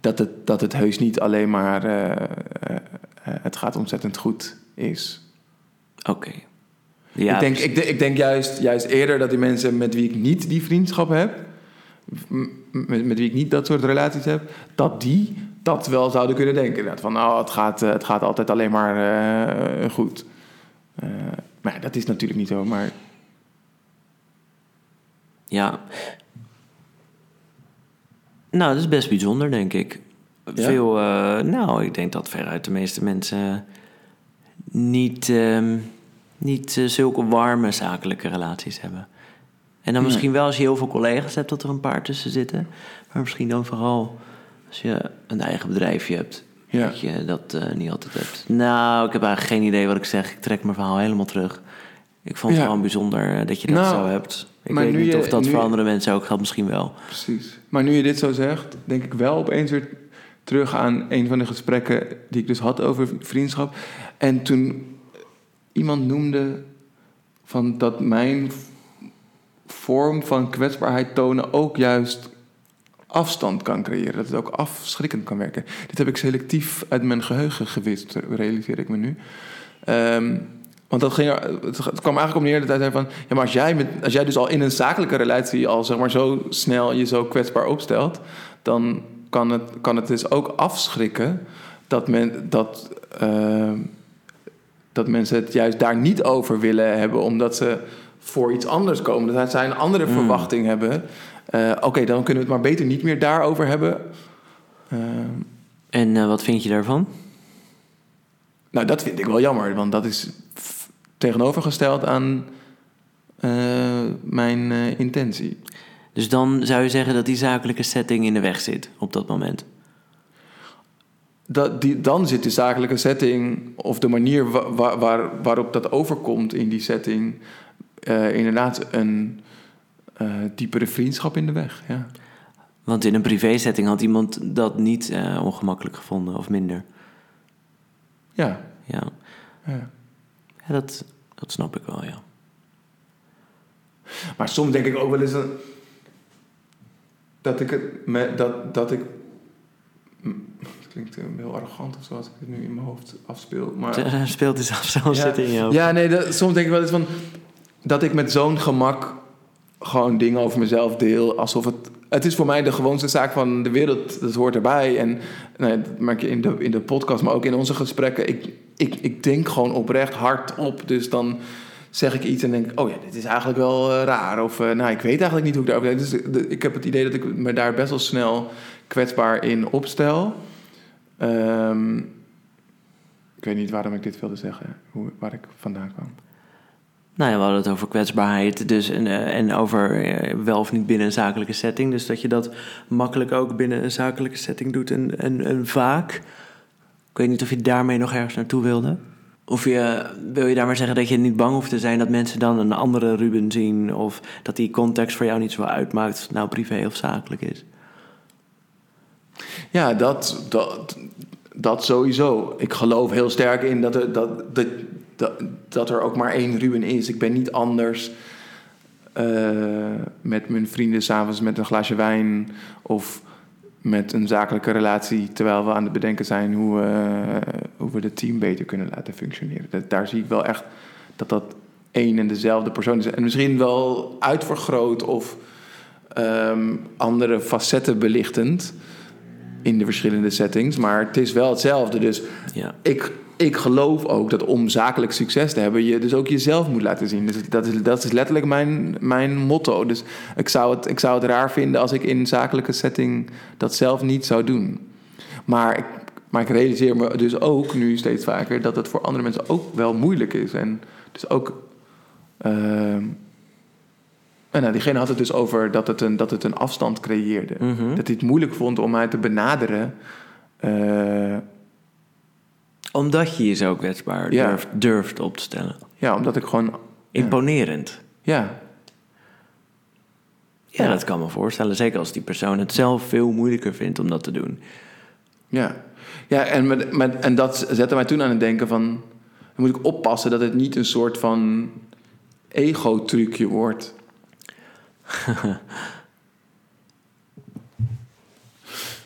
dat, het, dat het heus niet alleen maar eh, eh, het gaat ontzettend goed is. Oké. Ja, ik, denk, ik, ik denk juist, juist eerder dat die mensen met wie ik niet die vriendschap heb, met, met wie ik niet dat soort relaties heb, dat die dat wel zouden kunnen denken. Inderdaad, van nou, het gaat, eh, het gaat altijd alleen maar eh, goed. Eh, maar dat is natuurlijk niet zo. Maar Ja. Nou, dat is best bijzonder, denk ik. Ja? Veel, nou, ik denk dat veruit de meeste mensen niet, ehm, niet zulke warme zakelijke relaties hebben. En dan misschien wel als je heel veel collega's hebt, dat er een paar tussen zitten. Maar misschien dan vooral als je een eigen bedrijfje hebt, Ja. dat je dat eh, niet altijd hebt. Nou, ik heb eigenlijk geen idee wat ik zeg. Ik trek mijn verhaal helemaal terug. Ik vond het gewoon bijzonder eh, dat je dat Nou, zo hebt. Ik maar weet nu niet je- of dat nu- voor andere mensen ook geldt, misschien wel. Precies. Maar nu je dit zo zegt, denk ik wel opeens weer terug aan een van de gesprekken die ik dus had over vriendschap. En toen iemand noemde van dat mijn vorm van kwetsbaarheid tonen ook juist afstand kan creëren. Dat het ook afschrikkend kan werken. Dit heb ik selectief uit mijn geheugen gewist, realiseer ik me nu. Ehm, want dat ging, het kwam eigenlijk op neer dat hij van... Ja, maar als jij, met, als jij dus al in een zakelijke relatie... al zeg maar zo snel je zo kwetsbaar opstelt... dan kan het, kan het dus ook afschrikken... dat, men, dat, ehm, dat mensen het juist daar niet over willen hebben... omdat ze voor iets anders komen. Dat zij een andere verwachting hebben. Eh, Oké, dan kunnen we het maar beter niet meer daarover hebben... Ehm, En eh, wat vind je daarvan? Nou, dat vind ik wel jammer, want dat is tegenovergesteld aan eh, mijn eh, intentie. Dus dan zou je zeggen dat die zakelijke setting in de weg zit op dat moment. Dat, die, dan zit de zakelijke setting, of de manier wa- wa- waar, waarop dat overkomt in die setting, eh, inderdaad een eh, diepere vriendschap in de weg. Ja. Want in een privé-setting had iemand dat niet eh, ongemakkelijk gevonden of minder. Ja, Ja, ja. ja dat, dat snap ik wel, ja. Maar soms denk ik ook wel eens een- dat ik het me, dat, dat ik. Het klinkt heel arrogant of zo als ik het nu in mijn hoofd afspeel. Maar speelt dus af zo'n Ja. in je hoofd. Ja, nee, dat, soms denk ik wel eens van... dat ik met zo'n gemak gewoon dingen over mezelf deel. Alsof het... Het is voor mij de gewoonste zaak van de wereld. Dat hoort erbij. En nou, dat merk je in de, in de podcast, maar ook in onze gesprekken. Ik, ik, ik denk gewoon oprecht hard op. Dus dan zeg ik iets en denk... oh ja, dit is eigenlijk wel eh, raar. Of eh, nou, ik weet eigenlijk niet hoe ik daarover denk. Dus ik heb het idee dat ik me daar best wel snel kwetsbaar in opstel. Ehm, ik weet niet waarom ik dit wilde zeggen. Hoe, waar ik vandaan kwam. Nou ja, we hadden het over kwetsbaarheid dus en, eh, en over eh, wel of niet binnen een zakelijke setting. Dus dat je dat makkelijk ook binnen een zakelijke setting doet en, en, en vaak. Ik weet niet of je daarmee nog ergens naartoe wilde. Of je, wil je daarmee zeggen dat je niet bang hoeft te zijn dat mensen dan een andere Ruben zien? Of dat die context voor jou niet zo uitmaakt of het nou privé of zakelijk is? Ja, dat, dat, dat sowieso. Ik geloof heel sterk in dat er, dat, dat, dat, dat er ook maar één Ruben is. Ik ben niet anders eh, met mijn vrienden s'avonds met een glaasje wijn of met een zakelijke relatie, terwijl we aan het bedenken zijn hoe, hoe we het team beter kunnen laten functioneren. Daar zie ik wel echt dat dat één en dezelfde persoon is. En misschien wel uitvergroot of ehm, andere facetten belichtend in de verschillende settings, maar het is wel hetzelfde. Dus Ja. ik, ik geloof ook dat om zakelijk succes te hebben, je dus ook jezelf moet laten zien. Dus dat is, dat is letterlijk mijn, mijn motto. Dus ik zou, het, ik zou het raar vinden als ik in een zakelijke setting dat zelf niet zou doen. Maar ik, maar ik realiseer me dus ook nu steeds vaker dat het voor andere mensen ook wel moeilijk is. En dus ook. ehm, en nou, diegene had het dus over dat het een, dat het een afstand creëerde. Mhm. Dat hij het moeilijk vond om mij te benaderen. eh, Omdat je je zo kwetsbaar Ja. durft, durft op te stellen. ja, omdat ik gewoon. Imponerend. Ja, Ja, Ja. dat kan me voorstellen. Zeker als die persoon het zelf veel moeilijker vindt om dat te doen. ja. Ja, en, met, met, en dat zette mij toen aan het denken van... Dan moet ik oppassen dat het niet een soort van ego-trucje wordt?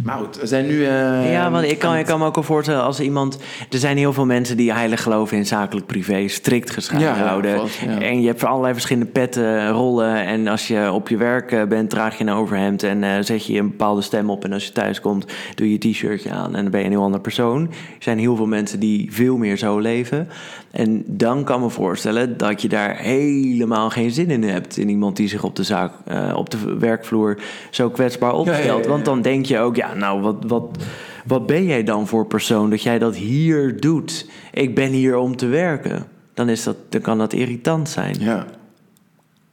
maar goed, we zijn nu... eh, ja, want ik kan, ik het- kan me ook al voorstellen als iemand... Er zijn heel veel mensen die heilig geloven in zakelijk privé, strikt gescheiden Ja, ja, houden. vast, ja. En je hebt allerlei verschillende petten, rollen. En als je op je werk eh, bent, draag je een overhemd en eh, zet je een bepaalde stem op. En als je thuis komt, doe je je t-shirtje aan en dan ben je een heel ander persoon. Er zijn heel veel mensen die veel meer zo leven. En dan kan me voorstellen dat je daar helemaal geen zin in hebt. In iemand die zich op de, zaak, eh, op de werkvloer zo kwetsbaar opstelt. ja, ja. Want dan denk je ook, ja, nou, wat, wat, wat ben jij dan voor persoon dat jij dat hier doet? Ik ben hier om te werken. Dan, is dat, dan kan dat irritant zijn. Ja,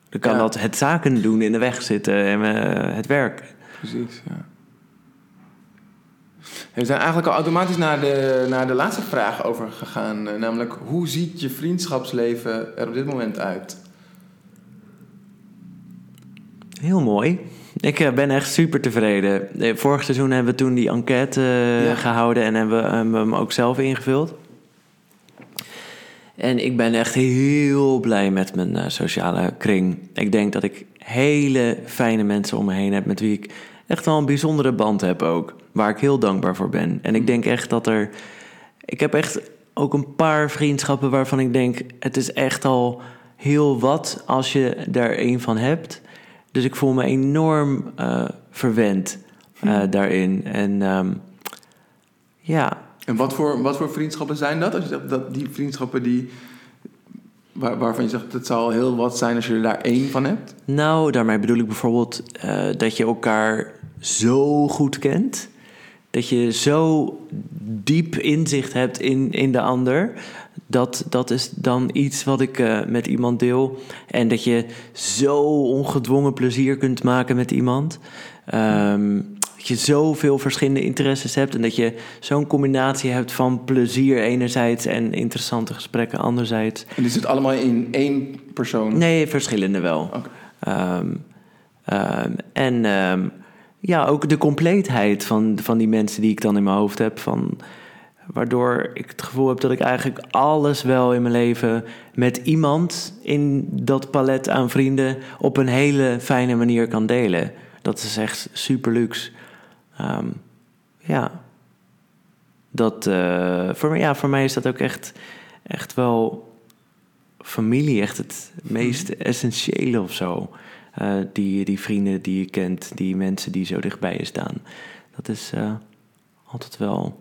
Dan kan dat het zaken doen in de weg zitten en eh, het werk. precies, ja. We zijn eigenlijk al automatisch naar de, naar de laatste vraag over gegaan. eh, namelijk, hoe ziet je vriendschapsleven er op dit moment uit? Heel mooi. Ik eh, ben echt super tevreden. Eh, Vorig seizoen hebben we toen die enquête eh, Ja. gehouden en hebben we hem ook zelf ingevuld. En ik ben echt heel blij met mijn sociale kring. Ik denk dat ik hele fijne mensen om me heen heb met wie ik echt wel een bijzondere band heb ook. Waar ik heel dankbaar voor ben. En ik denk echt dat er. Ik heb echt ook een paar vriendschappen waarvan ik denk: het is echt al heel wat als je daar een van hebt. Dus ik voel me enorm eh, verwend eh, daarin. En ehm, ja, En wat voor, wat voor vriendschappen zijn dat? Als je zegt dat die vriendschappen die, waar, waarvan je zegt het zal heel wat zijn als je er daar één van hebt. Nou, daarmee bedoel ik bijvoorbeeld eh, dat je elkaar zo goed kent. Dat je zo diep inzicht hebt in, in de ander. Dat, dat is dan iets wat ik eh, met iemand deel. En dat je zo ongedwongen plezier kunt maken met iemand. Ehm, dat je zoveel verschillende interesses hebt. En dat je zo'n combinatie hebt van plezier enerzijds en interessante gesprekken anderzijds. En die zit allemaal in één persoon. Nee, verschillende wel. Ehm, ehm, en ja, ook de compleetheid van, van die mensen die ik dan in mijn hoofd heb. Van, waardoor ik het gevoel heb dat ik eigenlijk alles wel in mijn leven met iemand in dat palet aan vrienden op een hele fijne manier kan delen. Dat is echt super luxe. Ehm, ja. Dat, eh, voor, mij- ja, voor mij is dat ook echt, echt wel familie, echt het meest essentiële of zo. Eh, die, die vrienden die je kent, die mensen die zo dichtbij je staan. Dat is eh, altijd wel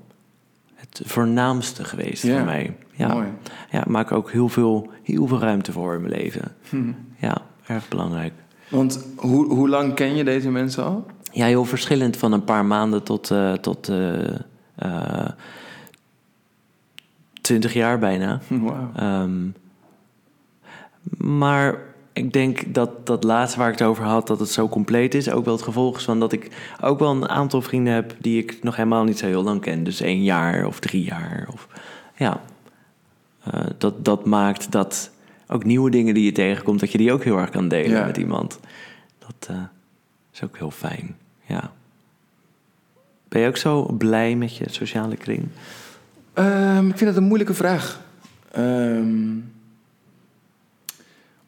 het voornaamste geweest voor mij. Ja, Mooi. ja, ik maak ook heel veel, heel veel ruimte voor in mijn leven. Hm. Ja, erg belangrijk. Want hoe, hoe lang ken je deze mensen al? Ja, heel verschillend van een paar maanden tot, eh tot eh, 20 jaar bijna. Ehm, maar ik denk dat dat laatste waar ik het over had, dat het zo compleet is, ook wel het gevolg is van dat ik ook wel een aantal vrienden heb die ik nog helemaal niet zo heel lang ken. Dus één jaar of drie jaar. Of, ja, Eh, dat, dat maakt dat ook nieuwe dingen die je tegenkomt, dat je die ook heel erg kan delen Ja. met iemand. Dat eh, is ook heel fijn, ja. Ben je ook zo blij met je sociale kring? Ehm, ik vind het een moeilijke vraag. Ehm,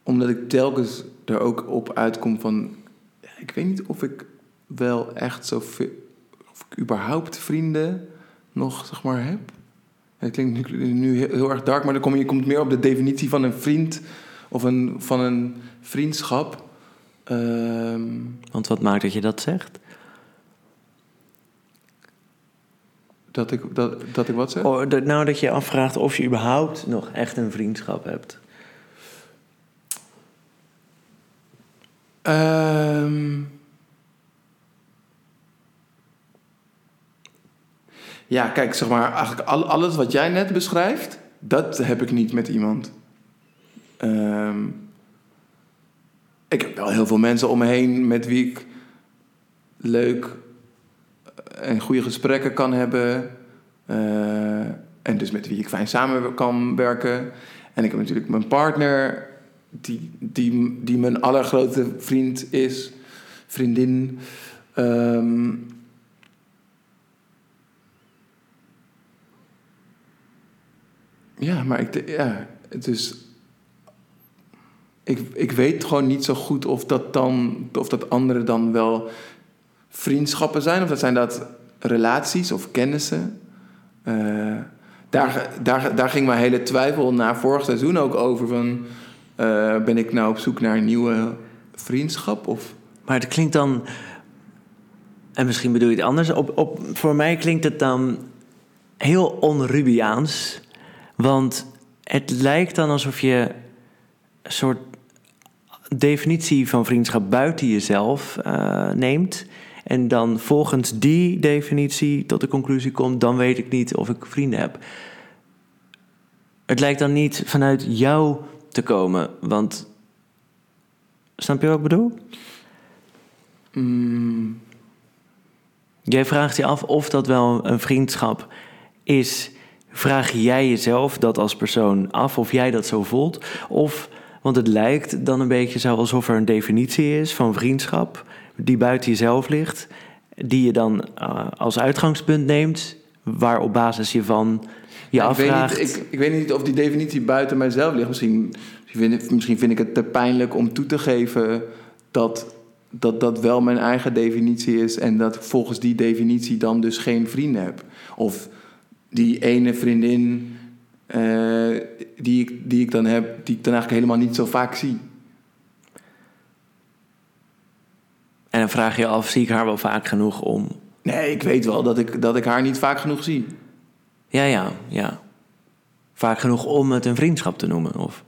omdat ik telkens er ook op uitkom van... Ik weet niet of ik wel echt zoveel... Of ik überhaupt vrienden nog, zeg maar, heb. Het klinkt nu, nu heel, heel erg dark, maar dan kom je, je komt meer op de definitie van een vriend... of een, van een vriendschap. Ehm, Want wat maakt dat je dat zegt? dat, ik, dat, dat ik wat zeg? Oh, dat- nou, dat je afvraagt of je überhaupt nog echt een vriendschap hebt. Ehm. ja, kijk, zeg maar, eigenlijk al, alles wat jij net beschrijft, dat heb ik niet met iemand. Ehm, ik heb wel heel veel mensen om me heen met wie ik leuk en goede gesprekken kan hebben. eh, en dus met wie ik fijn samen kan werken. En ik heb natuurlijk mijn partner, die, die, die mijn allergrootste vriend is, vriendin. Ehm, ja, maar ik, ja, het is. ik, ik weet gewoon niet zo goed of dat dan, of dat andere dan wel vriendschappen zijn, of dat zijn dat relaties of kennissen. Eh, daar, daar, daar ging mijn hele twijfel na vorig seizoen ook over. Van, eh, ben ik nou op zoek naar een nieuwe vriendschap? Of... Maar het klinkt dan. En misschien bedoel je het anders. Op, op, voor mij klinkt het dan heel onrubiaans. Want het lijkt dan alsof je een soort definitie van vriendschap buiten jezelf uh, neemt. En dan volgens die definitie tot de conclusie komt: dan weet ik niet of ik vrienden heb. Het lijkt dan niet vanuit jou te komen, want. Snap je wat ik bedoel? Mm. Jij vraagt je af of dat wel een vriendschap is. Vraag jij jezelf dat als persoon af of jij dat zo voelt? Of, want het lijkt dan een beetje zo alsof er een definitie is van vriendschap die buiten jezelf ligt, die je dan uh, als uitgangspunt neemt, waar op basis je van Ja. Ik weet, niet, ik, ik weet niet of die definitie buiten mijzelf ligt. Misschien, misschien, vind ik, misschien vind ik het te pijnlijk om toe te geven dat, dat dat wel mijn eigen definitie is. En dat ik volgens die definitie dan dus geen vrienden heb. Of die ene vriendin eh, die, ik, die ik dan heb, die ik dan eigenlijk helemaal niet zo vaak zie. En dan vraag je je af, zie ik haar wel vaak genoeg om... Nee, ik weet wel dat ik, dat ik haar niet vaak genoeg zie. Ja, ja, ja. Vaak genoeg om het een vriendschap te noemen, of...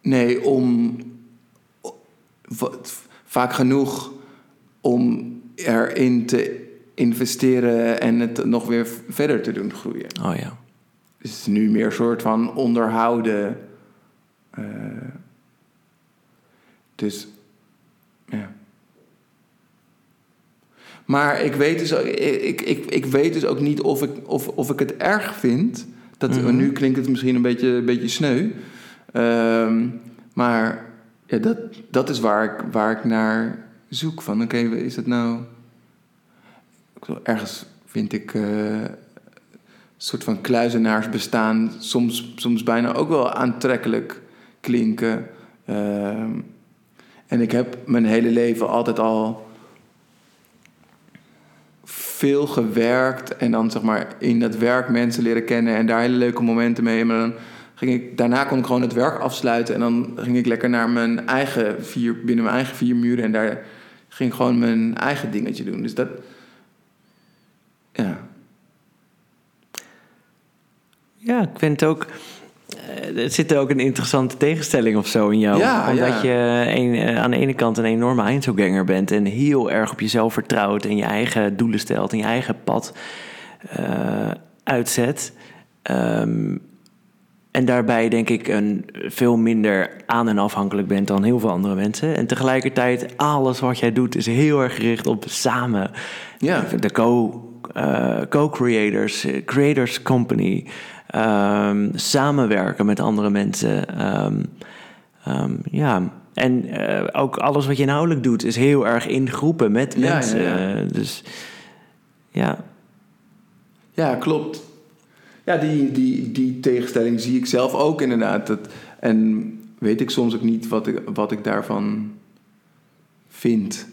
Nee, om vaak genoeg om erin te investeren en het nog weer verder te doen groeien. Oh ja. Dus het is nu meer een soort van onderhouden. eh, dus, ja. Maar ik weet dus, ook- ik, ik, ik weet dus ook niet of ik, of, of ik het erg vind. Dat, Mhm. Nu klinkt het misschien een beetje, een beetje sneu. Ehm, maar ja, dat, dat is waar ik, waar ik naar zoek. Van oké, is het nou... Ergens vind ik... eh, een soort van kluizenaarsbestaan soms, soms bijna ook wel aantrekkelijk klinken. Ehm, en ik heb mijn hele leven altijd al veel gewerkt en dan zeg maar in dat werk mensen leren kennen en daar hele leuke momenten mee. Maar dan ging ik, daarna kon ik gewoon het werk afsluiten en dan ging ik lekker naar mijn eigen vier, binnen mijn eigen vier muren en daar ging ik gewoon mijn eigen dingetje doen. Dus dat, ja. Ja, ik vind het ook... eh, Er zit ook een interessante tegenstelling of zo in jou. Ja, Omdat ja. je een, eh, aan de ene kant een enorme Einzelganger bent... en heel erg op jezelf vertrouwt... en je eigen doelen stelt en je eigen pad eh, uitzet. Ehm, en daarbij denk ik een veel minder aan en afhankelijk bent dan heel veel andere mensen. En tegelijkertijd, alles wat jij doet is heel erg gericht op samen. Ja. De co, co-creators, creators company. Ehm, samenwerken met andere mensen. ehm, ehm, ja, en eh, ook alles wat je inhoudelijk doet is heel erg in groepen met Ja, mensen. ja. Eh, Dus ja, Ja, klopt. Ja, die, die, die tegenstelling zie ik zelf ook inderdaad. Dat, en weet ik soms ook niet wat ik, wat ik daarvan vind.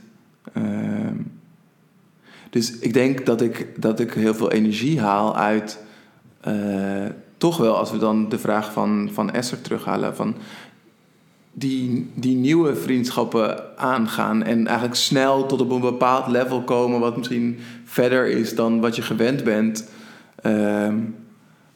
Dus ik denk dat ik, dat ik heel veel energie haal uit... eh, toch wel, als we dan de vraag van, van Esther terughalen... van die, die nieuwe vriendschappen aangaan... en eigenlijk snel tot op een bepaald level komen... wat misschien verder is dan wat je gewend bent... Ehm,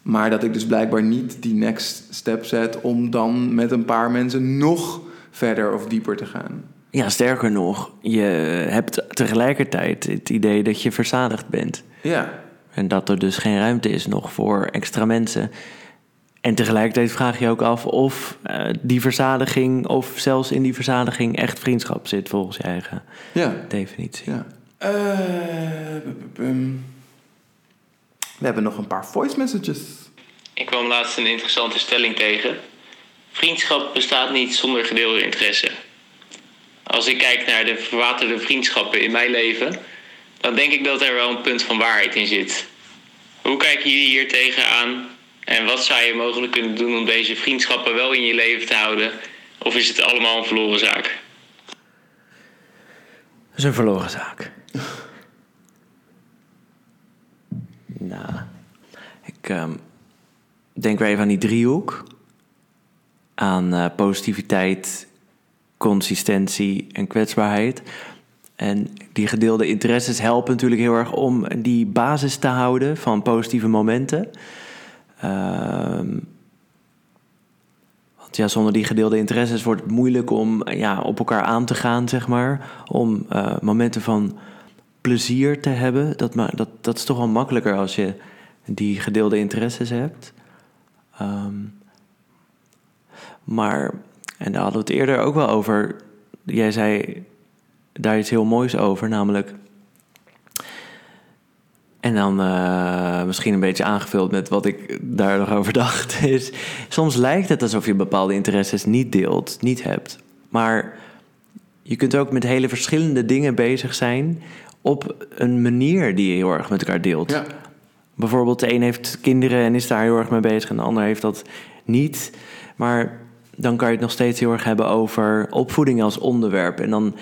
maar dat ik dus blijkbaar niet die next step zet om dan met een paar mensen nog verder of dieper te gaan. Ja, sterker nog, je hebt tegelijkertijd het idee dat je verzadigd bent. Ja, En dat er dus geen ruimte is nog voor extra mensen. En tegelijkertijd vraag je ook af of eh, die verzadiging, of zelfs in die verzadiging, echt vriendschap zit volgens je eigen ja, definitie. ja. Eh, we hebben nog een paar voice messages. Ik kwam laatst een interessante stelling tegen. Vriendschap bestaat niet zonder gedeelde interesse. Als ik kijk naar de verwaterde vriendschappen in mijn leven, dan denk ik dat er wel een punt van waarheid in zit. Hoe kijken jullie hier tegenaan En wat zou je mogelijk kunnen doen om deze vriendschappen wel in je leven te houden? Of is het allemaal een verloren zaak? Dat is een verloren zaak. nou, ik ehm, denk weer even aan die driehoek. Aan eh, positiviteit, consistentie en kwetsbaarheid. En die gedeelde interesses helpen natuurlijk heel erg om die basis te houden van positieve momenten. Ehm, want ja, zonder die gedeelde interesses wordt het moeilijk om ja, op elkaar aan te gaan, zeg maar. Om eh, momenten van plezier te hebben. Dat, dat, dat is toch wel makkelijker als je die gedeelde interesses hebt. Ehm, maar, en daar hadden we het eerder ook wel over. Jij zei daar iets heel moois over, namelijk. En dan eh, misschien een beetje aangevuld met wat ik daar nog over dacht. Is, soms lijkt het alsof je bepaalde interesses niet deelt, niet hebt. Maar je kunt ook met hele verschillende dingen bezig zijn. op een manier die je heel erg met elkaar deelt. Ja. Bijvoorbeeld, de een heeft kinderen en is daar heel erg mee bezig, en de ander heeft dat niet. Maar dan kan je het nog steeds heel erg hebben over opvoeding als onderwerp. En dan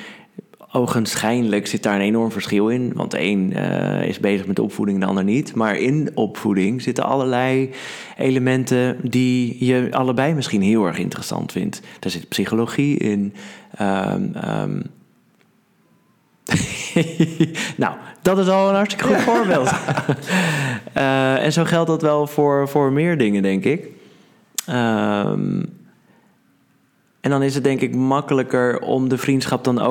ogenschijnlijk zit daar een enorm verschil in. Want de een eh, is bezig met de opvoeding, de ander niet. Maar in opvoeding zitten allerlei elementen die je allebei misschien heel erg interessant vindt. Daar zit psychologie in. ehm, ehm, nou, dat is al een hartstikke goed voorbeeld. Eh, en zo geldt dat wel voor, voor meer dingen, denk ik. Ehm, en dan is het denk ik makkelijker om de vriendschap dan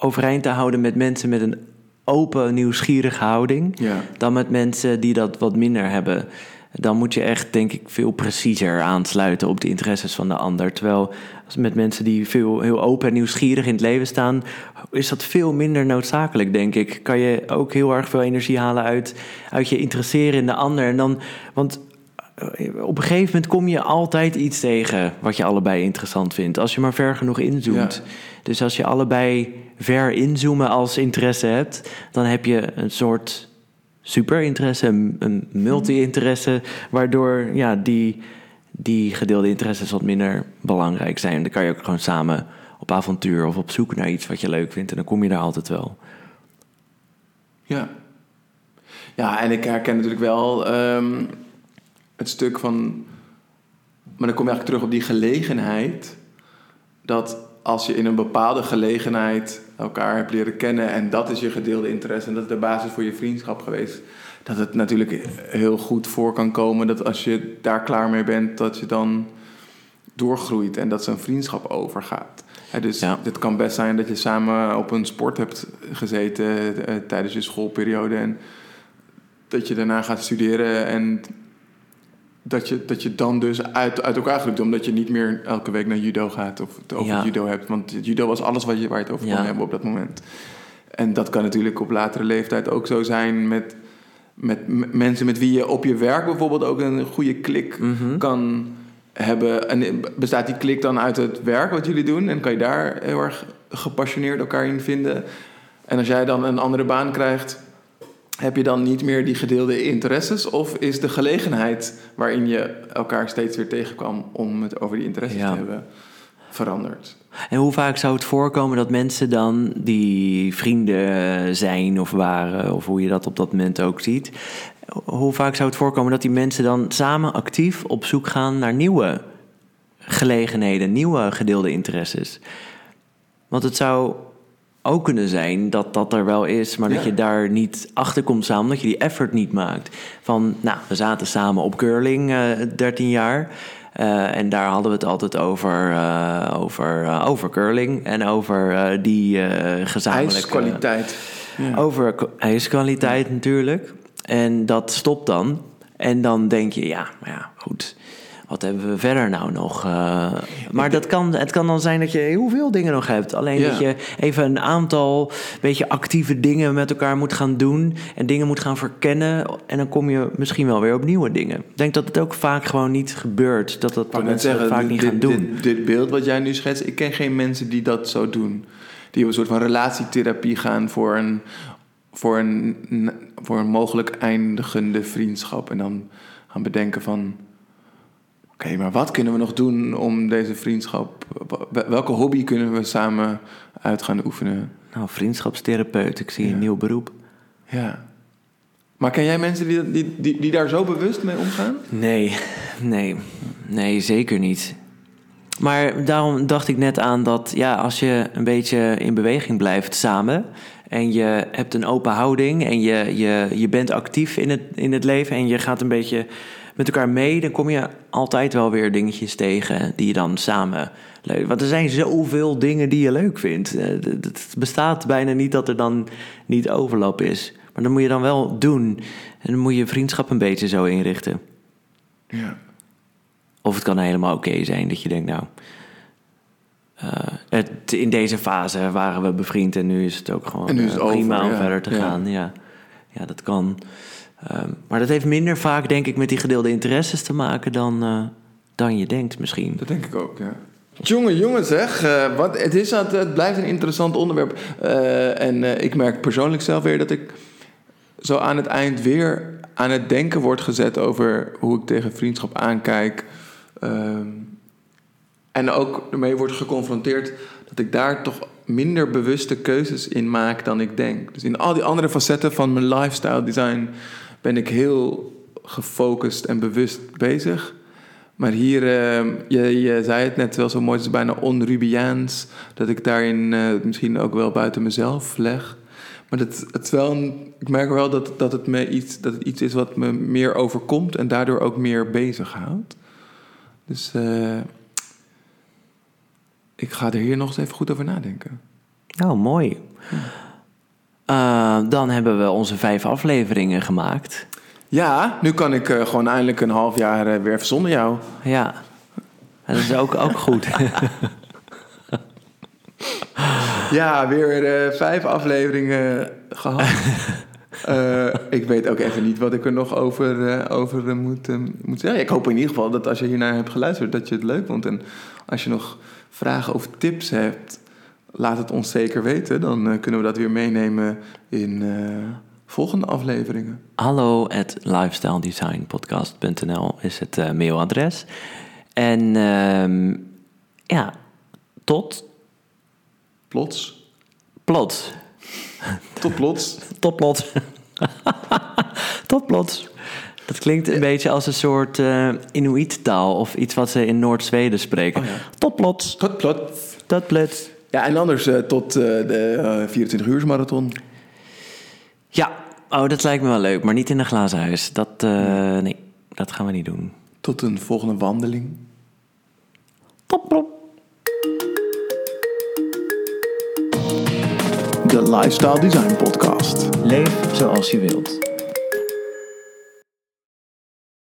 overeind te houden met mensen met een open, nieuwsgierige houding. Ja. Dan met mensen die dat wat minder hebben. Dan moet je echt, denk ik, veel preciezer aansluiten op de interesses van de ander. Terwijl als met mensen die veel, heel open en nieuwsgierig in het leven staan, is dat veel minder noodzakelijk, denk ik. Kan je ook heel erg veel energie halen uit, uit je interesseren in de ander. En dan, want op een gegeven moment kom je altijd iets tegen wat je allebei interessant vindt. Als je maar ver genoeg inzoomt. Ja. Dus als je allebei ver inzoomen als interesse hebt, dan heb je een soort superinteresse, een, een multi-interesse, waardoor ja, die, die gedeelde interesses wat minder belangrijk zijn. Dan kan je ook gewoon samen op avontuur of op zoek naar iets wat je leuk vindt en dan kom je daar altijd wel. Ja. Ja, en ik herken natuurlijk wel ehm, het stuk van... Maar dan kom je eigenlijk terug op die gelegenheid. Dat als je in een bepaalde gelegenheid elkaar hebt leren kennen... en dat is je gedeelde interesse en dat is de basis voor je vriendschap geweest... dat het natuurlijk heel goed voor kan komen dat als je daar klaar mee bent... dat je dan doorgroeit en dat zo'n vriendschap overgaat. Dus Ja. het kan best zijn dat je samen op een sport hebt gezeten eh, tijdens je schoolperiode en dat je daarna gaat studeren en dat je, dat je dan dus uit, uit elkaar groeit omdat je niet meer elke week naar judo gaat of het over Ja. judo hebt. Want judo was alles wat je, waar je het over kon hebben op dat moment. En dat kan natuurlijk op latere leeftijd ook zo zijn met, met mensen met wie je op je werk bijvoorbeeld ook een goede klik Mhm. kan hebben. En bestaat die klik dan uit het werk wat jullie doen? En kan je daar heel erg gepassioneerd elkaar in vinden? En als jij dan een andere baan krijgt, heb je dan niet meer die gedeelde interesses? Of is de gelegenheid waarin je elkaar steeds weer tegenkwam om het over die interesses Ja. te hebben veranderd? En hoe vaak zou het voorkomen dat mensen dan die vrienden zijn of waren, of hoe je dat op dat moment ook ziet, hoe vaak zou het voorkomen dat die mensen dan samen actief op zoek gaan naar nieuwe gelegenheden, nieuwe gedeelde interesses? Want het zou ook kunnen zijn dat dat er wel is, maar dat je daar niet achter komt samen, omdat je die effort niet maakt. Van, nou, we zaten samen op curling eh 13 jaar. eh, en daar hadden we het altijd over, eh, over, eh, over curling en over eh, die eh gezamenlijke... IJskwaliteit. Ja. Over ijskwaliteit natuurlijk. En dat stopt dan. En dan denk je, ja, maar ja, goed. Wat hebben we verder nou nog? Eh, maar dat kan, het kan dan zijn dat je heel veel dingen nog hebt. Alleen Ja. dat je even een aantal beetje actieve dingen met elkaar moet gaan doen. En dingen moet gaan verkennen. En dan kom je misschien wel weer op nieuwe dingen. Ik denk dat het ook vaak gewoon niet gebeurt. Dat dat mensen zeggen, vaak dit, niet dit- gaan doen. Dit, dit beeld wat jij nu schetst, ik ken geen mensen die dat zo doen. Die op een soort van relatietherapie gaan voor een, voor een, voor een mogelijk eindigende vriendschap. En dan gaan bedenken van, Oké, maar wat kunnen we nog doen om deze vriendschap... Welke hobby kunnen we samen uit gaan oefenen? Nou, vriendschapstherapeut, ik zie Ja. een nieuw beroep. Ja. Maar ken jij mensen die, die, die, die daar zo bewust mee omgaan? Nee, nee, nee, zeker niet. Maar daarom dacht ik net aan dat ja, als je een beetje in beweging blijft samen en je hebt een open houding en je, je, je bent actief in het, in het leven en je gaat een beetje met elkaar mee, dan kom je altijd wel weer dingetjes tegen die je dan samen leuk. Want er zijn zoveel dingen die je leuk vindt. Eh, Het bestaat bijna niet dat er dan niet overlap is. Maar dat moet je dan wel doen. En dan moet je vriendschap een beetje zo inrichten. Ja. Of het kan helemaal oké zijn dat je denkt, nou, eh, het, in deze fase waren we bevriend en nu is het ook gewoon En nu is eh, prima over, om verder te Ja. gaan. Ja. ja, dat kan. Ehm, maar dat heeft minder vaak, denk ik, met die gedeelde interesses te maken dan, eh, dan je denkt misschien. Dat denk ik ook, ja. Jongen, jongen zeg, eh, het, is, het, blijft een interessant onderwerp. Eh, en ik merk persoonlijk zelf weer dat ik zo aan het eind weer aan het denken word gezet over hoe ik tegen vriendschap aankijk. Ehm, en ook ermee word geconfronteerd dat ik daar toch minder bewuste keuzes in maak dan ik denk. Dus in al die andere facetten van mijn lifestyle design ben ik heel gefocust en bewust bezig. Maar hier, eh, je, je zei het net wel zo mooi, het is bijna onrubiaans. Dat ik daarin eh, misschien ook wel buiten mezelf leg. Maar dat, het is wel een- ik merk wel dat, dat, het me iets, dat het iets is wat me meer overkomt en daardoor ook meer bezighoudt. Dus eh, ik ga er hier nog eens even goed over nadenken. Nou, mooi. Eh, dan hebben we onze vijf afleveringen gemaakt. Ja, nu kan ik eh, gewoon eindelijk een half jaar eh, weer zonder jou. Ja, en dat is ook, ook goed. Ja, weer vijf afleveringen gehad. Eh, ik weet ook even niet wat ik er nog over, over moet, moet zeggen. Ik hoop in ieder geval dat als je hiernaar hebt geluisterd, dat je het leuk vond. En als je nog vragen of tips hebt, laat het ons zeker weten. Dan eh, kunnen we dat weer meenemen in eh, volgende afleveringen. Hallo at lifestyledesignpodcast.nl is het eh, mailadres. En ehm, ja, tot Plots. plots. Tot plots. Tot plots. tot plots. Dat klinkt een beetje als een soort Inuit-taal of iets wat ze in Noord-Zweden spreken. Oh ja. Tot plots. Tot plots. Tot plots. Ja, en anders eh, tot eh, de 24 uur marathon. Ja, oh, dat lijkt me wel leuk, maar niet in een glazen huis. Dat, eh, nee, dat gaan we niet doen. Tot een volgende wandeling. Top. De Lifestyle Design Podcast. Leef zoals je wilt.